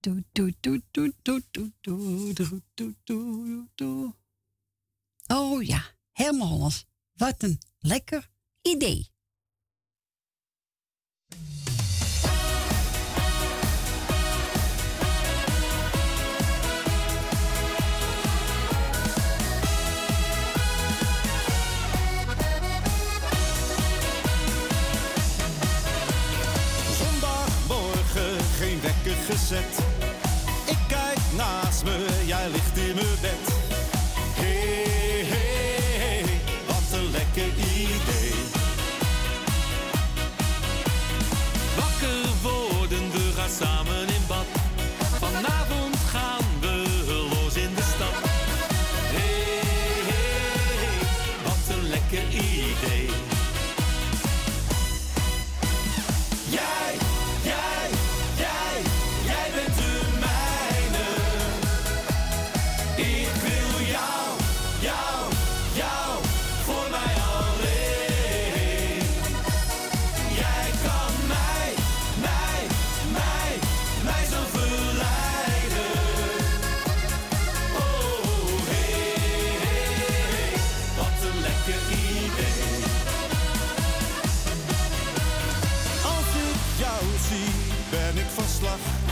Doe, doe, doe, doe, doe. Oh ja, helemaal Hollands. Wat een lekker idee. gezet. off.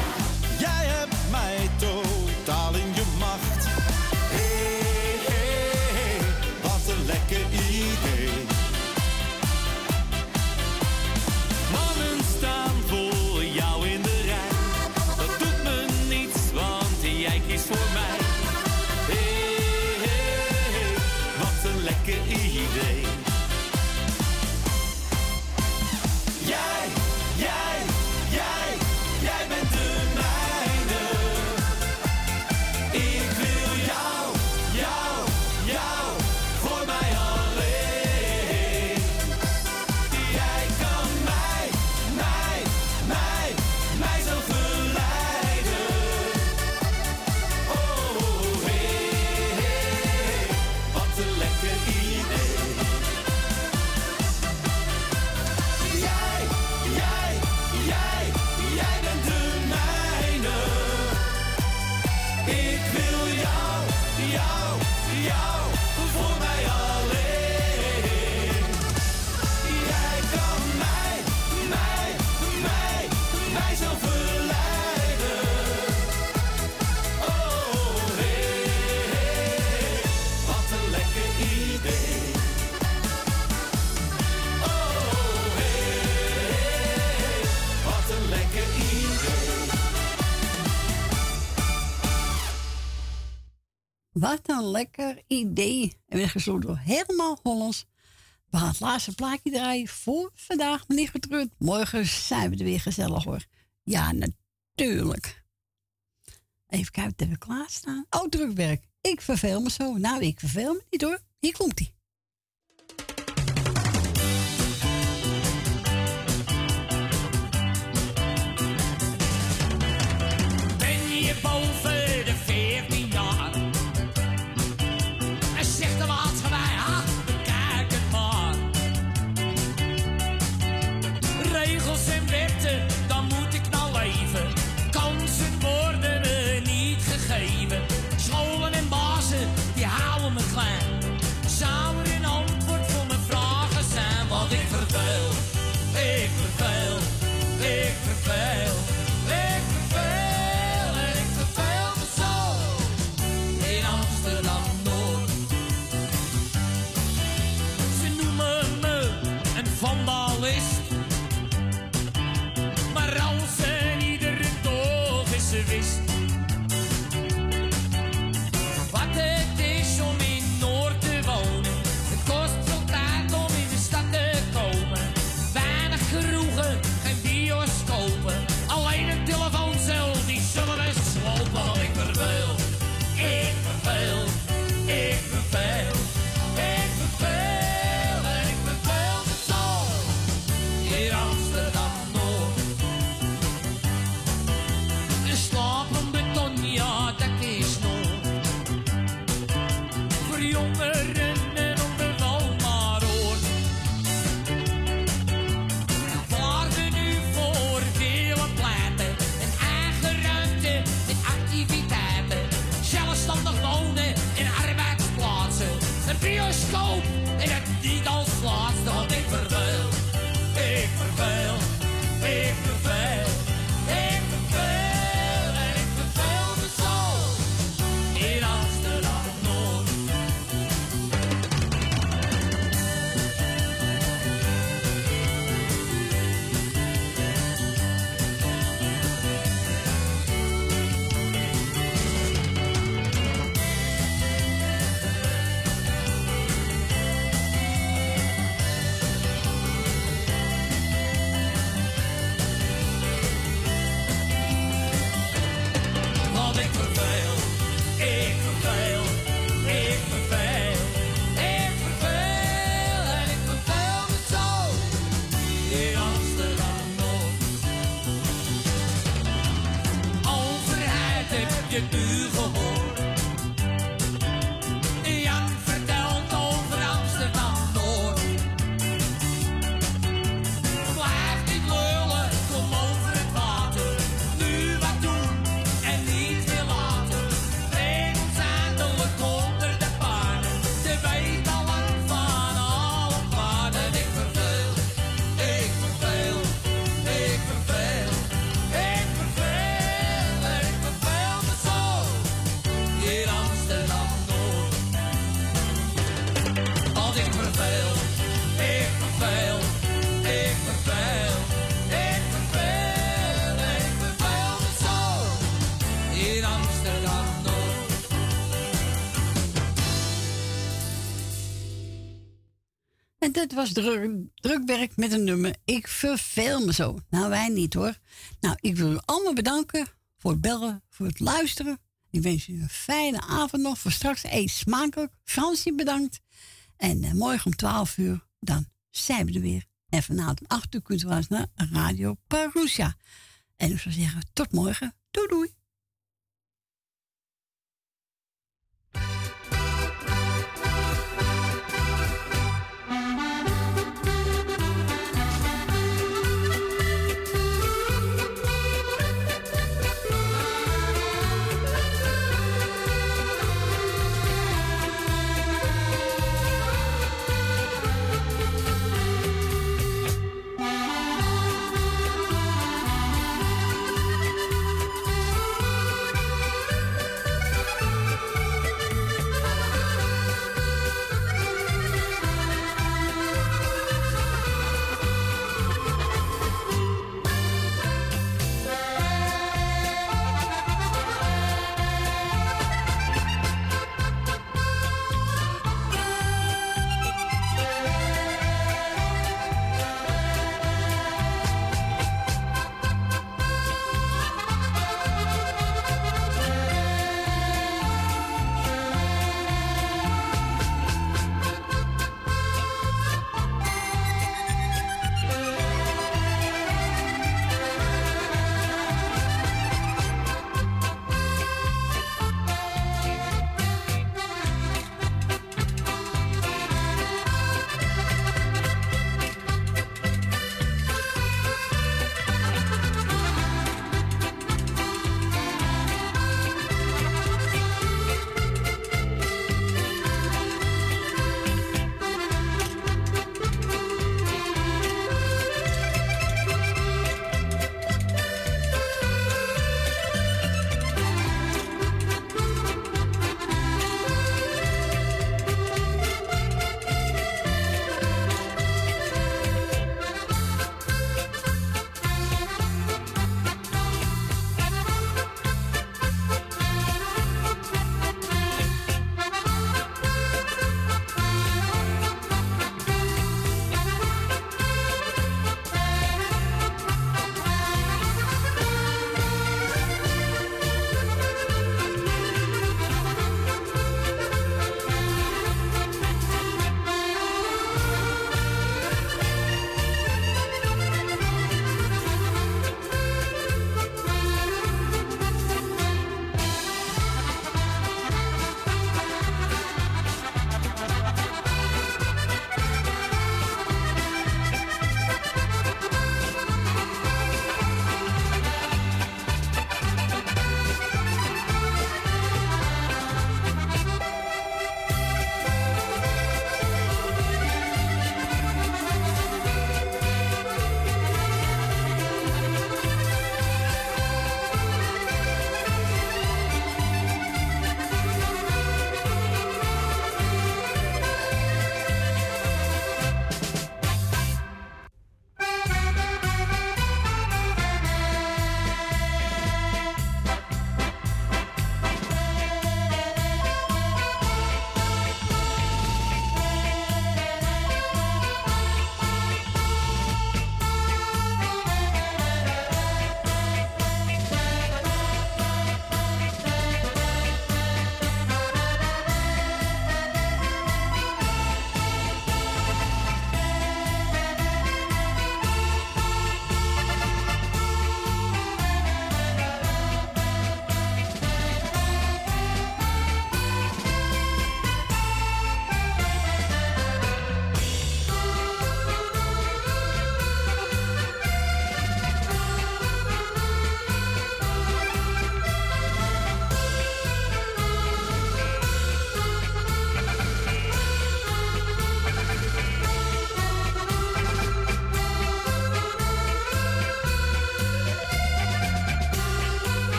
idee. En we zijn door helemaal Hollands. We gaan het laatste plaatje draaien voor vandaag, meneer Getruid. Morgen zijn we er weer gezellig hoor. Ja, natuurlijk. Even kijken wat we klaarstaan. Oh, drukwerk. Ik verveel me zo. Nou, ik verveel me niet hoor. Hier komt hij. Ben je boven? En dat was druk, drukwerk met een nummer. Ik verveel me zo. Nou, wij niet hoor. Nou, ik wil u allemaal bedanken voor het bellen, voor het luisteren. Ik wens u een fijne avond nog. Voor straks eet smakelijk. Fransje bedankt. En eh, morgen om 12 uur, dan zijn we er weer. En vanavond om 8 uur kunt u naar Radio Parousia. En ik zou zeggen, tot morgen. Doei doei.